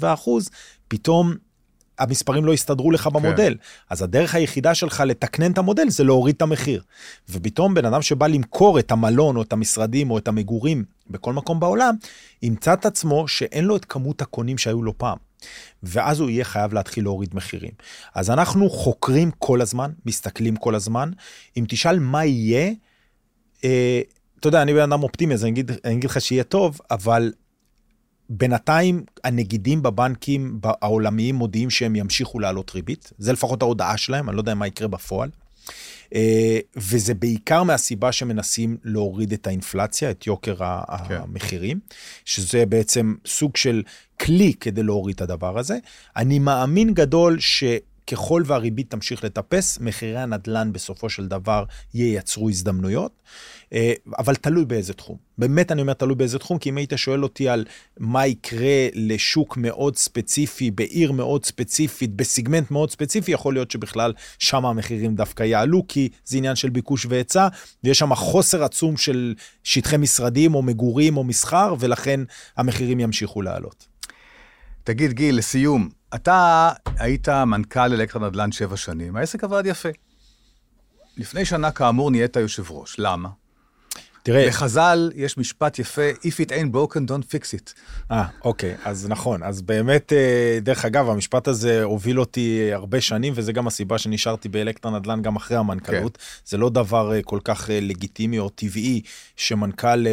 6-7 אחוז, פתאום המספרים לא יסתדרו לך כן. במודל. כן. אז הדרך היחידה שלך לתקנן את המודל זה להוריד את המחיר. ופתאום בן אדם שבא למכור את המלון או את המשרדים או את המגורים בכל מקום בעולם, ימצא את עצמו שאין לו את כמות הקונים שהיו לו פעם. ואז הוא יהיה חייב להתחיל להוריד מחירים. אז אנחנו חוקרים כל הזמן, מסתכלים כל הזמן. אם תשאל מה יהיה, אה, אתה יודע, אני בן אדם אופטימי, אז אני אגיד, אני אגיד לך שיהיה טוב, אבל בינתיים הנגידים בבנקים העולמיים מודיעים שהם ימשיכו להעלות ריבית, זה לפחות ההודעה שלהם, אני לא יודע מה יקרה בפועל. אה, וזה בעיקר מהסיבה שמנסים להוריד את האינפלציה, את יוקר כן. המחירים, שזה בעצם סוג של כלי כדי להוריד את הדבר הזה. אני מאמין גדול ש... ככל והריבית תמשיך לטפס, מחירי הנדל"ן בסופו של דבר ייצרו הזדמנויות, אבל תלוי באיזה תחום. באמת אני אומר תלוי באיזה תחום, כי אם היית שואל אותי על מה יקרה לשוק מאוד ספציפי, בעיר מאוד ספציפית, בסיגמנט מאוד ספציפי, יכול להיות שבכלל שם המחירים דווקא יעלו, כי זה עניין של ביקוש והיצע, ויש שם חוסר עצום של שטחי משרדים או מגורים או מסחר, ולכן המחירים ימשיכו לעלות. תגיד, גיל, לסיום, אתה היית מנכ"ל אלקטרה נדל"ן שבע שנים, העסק עבד יפה. לפני שנה, כאמור, נהיית יושב ראש. למה? תראה... בחז"ל יש משפט יפה, If it ain't broken, don't fix it. אה, אוקיי, אז נכון. אז באמת, אה, דרך אגב, המשפט הזה הוביל אותי הרבה שנים, וזה גם הסיבה שנשארתי באלקטרה נדל"ן גם אחרי המנכ"לות. כן. זה לא דבר אה, כל כך אה, לגיטימי או טבעי שמנכ"ל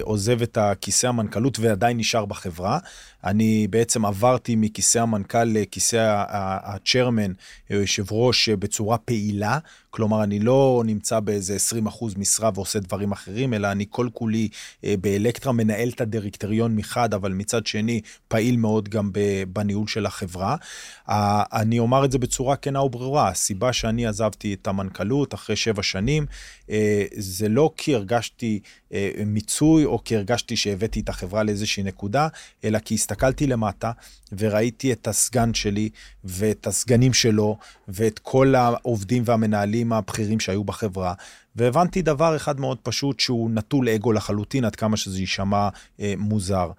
עוזב את הכיסא המנכ"לות ועדיין נשאר בחברה. אני בעצם עברתי מכיסא המנכ"ל לכיסא הצ'רמן, יושב ראש, בצורה פעילה. כלומר, אני לא נמצא באיזה 20% משרה ועושה דברים אחרים, אלא אני כל כולי אה, באלקטרה מנהל את הדירקטוריון מחד, אבל מצד שני פעיל מאוד גם בניהול של החברה. אני אומר את זה בצורה כנה וברורה, הסיבה שאני עזבתי את המנכ"לות אחרי שבע שנים, אה, זה לא כי הרגשתי אה, מיצוי או כי הרגשתי שהבאתי את החברה לאיזושהי נקודה, אלא כי הסתכלתי למטה וראיתי את הסגן שלי ואת הסגנים שלו ואת כל העובדים והמנהלים הבכירים שהיו בחברה, והבנתי דבר אחד מאוד פשוט שהוא נטול אגו לחלוטין, עד כמה שזה יישמע אה, מוזר.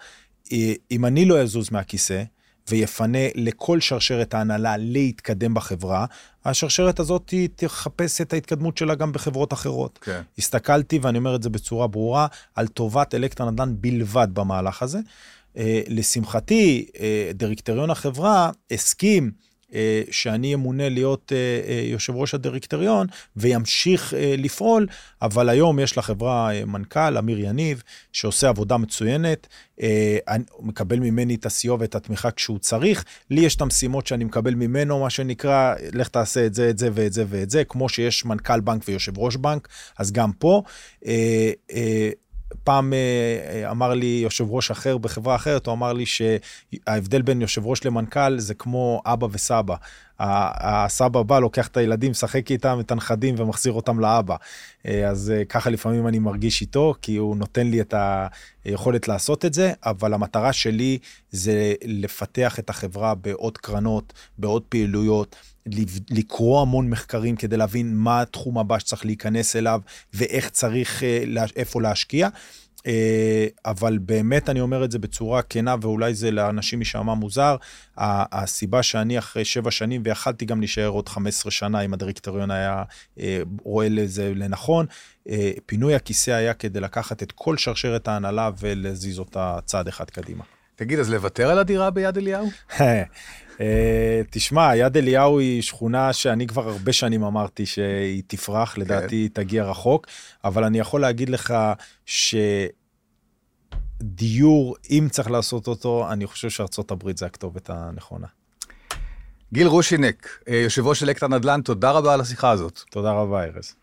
אה, אם אני לא אזוז מהכיסא, ויפנה לכל שרשרת ההנהלה להתקדם בחברה, השרשרת הזאת תחפש את ההתקדמות שלה גם בחברות אחרות. כן. הסתכלתי, ואני אומר את זה בצורה ברורה, על טובת אלקטרה נדל"ן בלבד במהלך הזה. אה, לשמחתי, אה, דירקטוריון החברה הסכים אה, שאני אמונה להיות יושב ראש הדירקטוריון וימשיך לפעול, אבל היום יש לחברה מנכ"ל, אמיר יניב, שעושה עבודה מצוינת, מקבל ממני את הסיוע ואת התמיכה כשהוא צריך. לי יש את המשימות שאני מקבל ממנו, מה שנקרא, לך תעשה את זה, את זה ואת זה ואת זה, כמו שיש מנכ"ל בנק ויושב ראש בנק, אז גם פה. פעם אה, אה, אמר לי יושב ראש אחר בחברה אחרת, הוא אמר לי שההבדל בין יושב ראש למנכ"ל זה כמו אבא וסבא. הסבא בא, לוקח את הילדים, משחק איתם, את הנכדים ומחזיר אותם לאבא. אה, אז ככה לפעמים אני מרגיש איתו, כי הוא נותן לי את היכולת לעשות את זה, אבל המטרה שלי זה לפתח את החברה בעוד קרנות, בעוד פעילויות. לקרוא המון מחקרים כדי להבין מה התחום הבא שצריך להיכנס אליו ואיך צריך, אה, איפה להשקיע. אה, אבל באמת אני אומר את זה בצורה כנה, ואולי זה לאנשים יישמע מוזר, הסיבה שאני אחרי שבע שנים, ויכלתי גם להישאר עוד 15 שנה אם הדירקטוריון היה אה, רואה לזה לנכון, פינוי הכיסא היה כדי לקחת את כל שרשרת ההנהלה ולהזיז אותה צעד אחד קדימה. תגיד, אז לוותר על הדירה ביד אליהו? אה, תשמע, יד אליהו היא שכונה שאני כבר הרבה שנים אמרתי שהיא תפרח, כן. לדעתי היא תגיע רחוק, אבל אני יכול להגיד לך שדיור, אם צריך לעשות אותו, אני חושב שארצות הברית זה הכתובת הנכונה. גיל רושינק, אה, יושב ראש אלקטר נדל"ן, תודה רבה על השיחה הזאת. תודה רבה, ארז.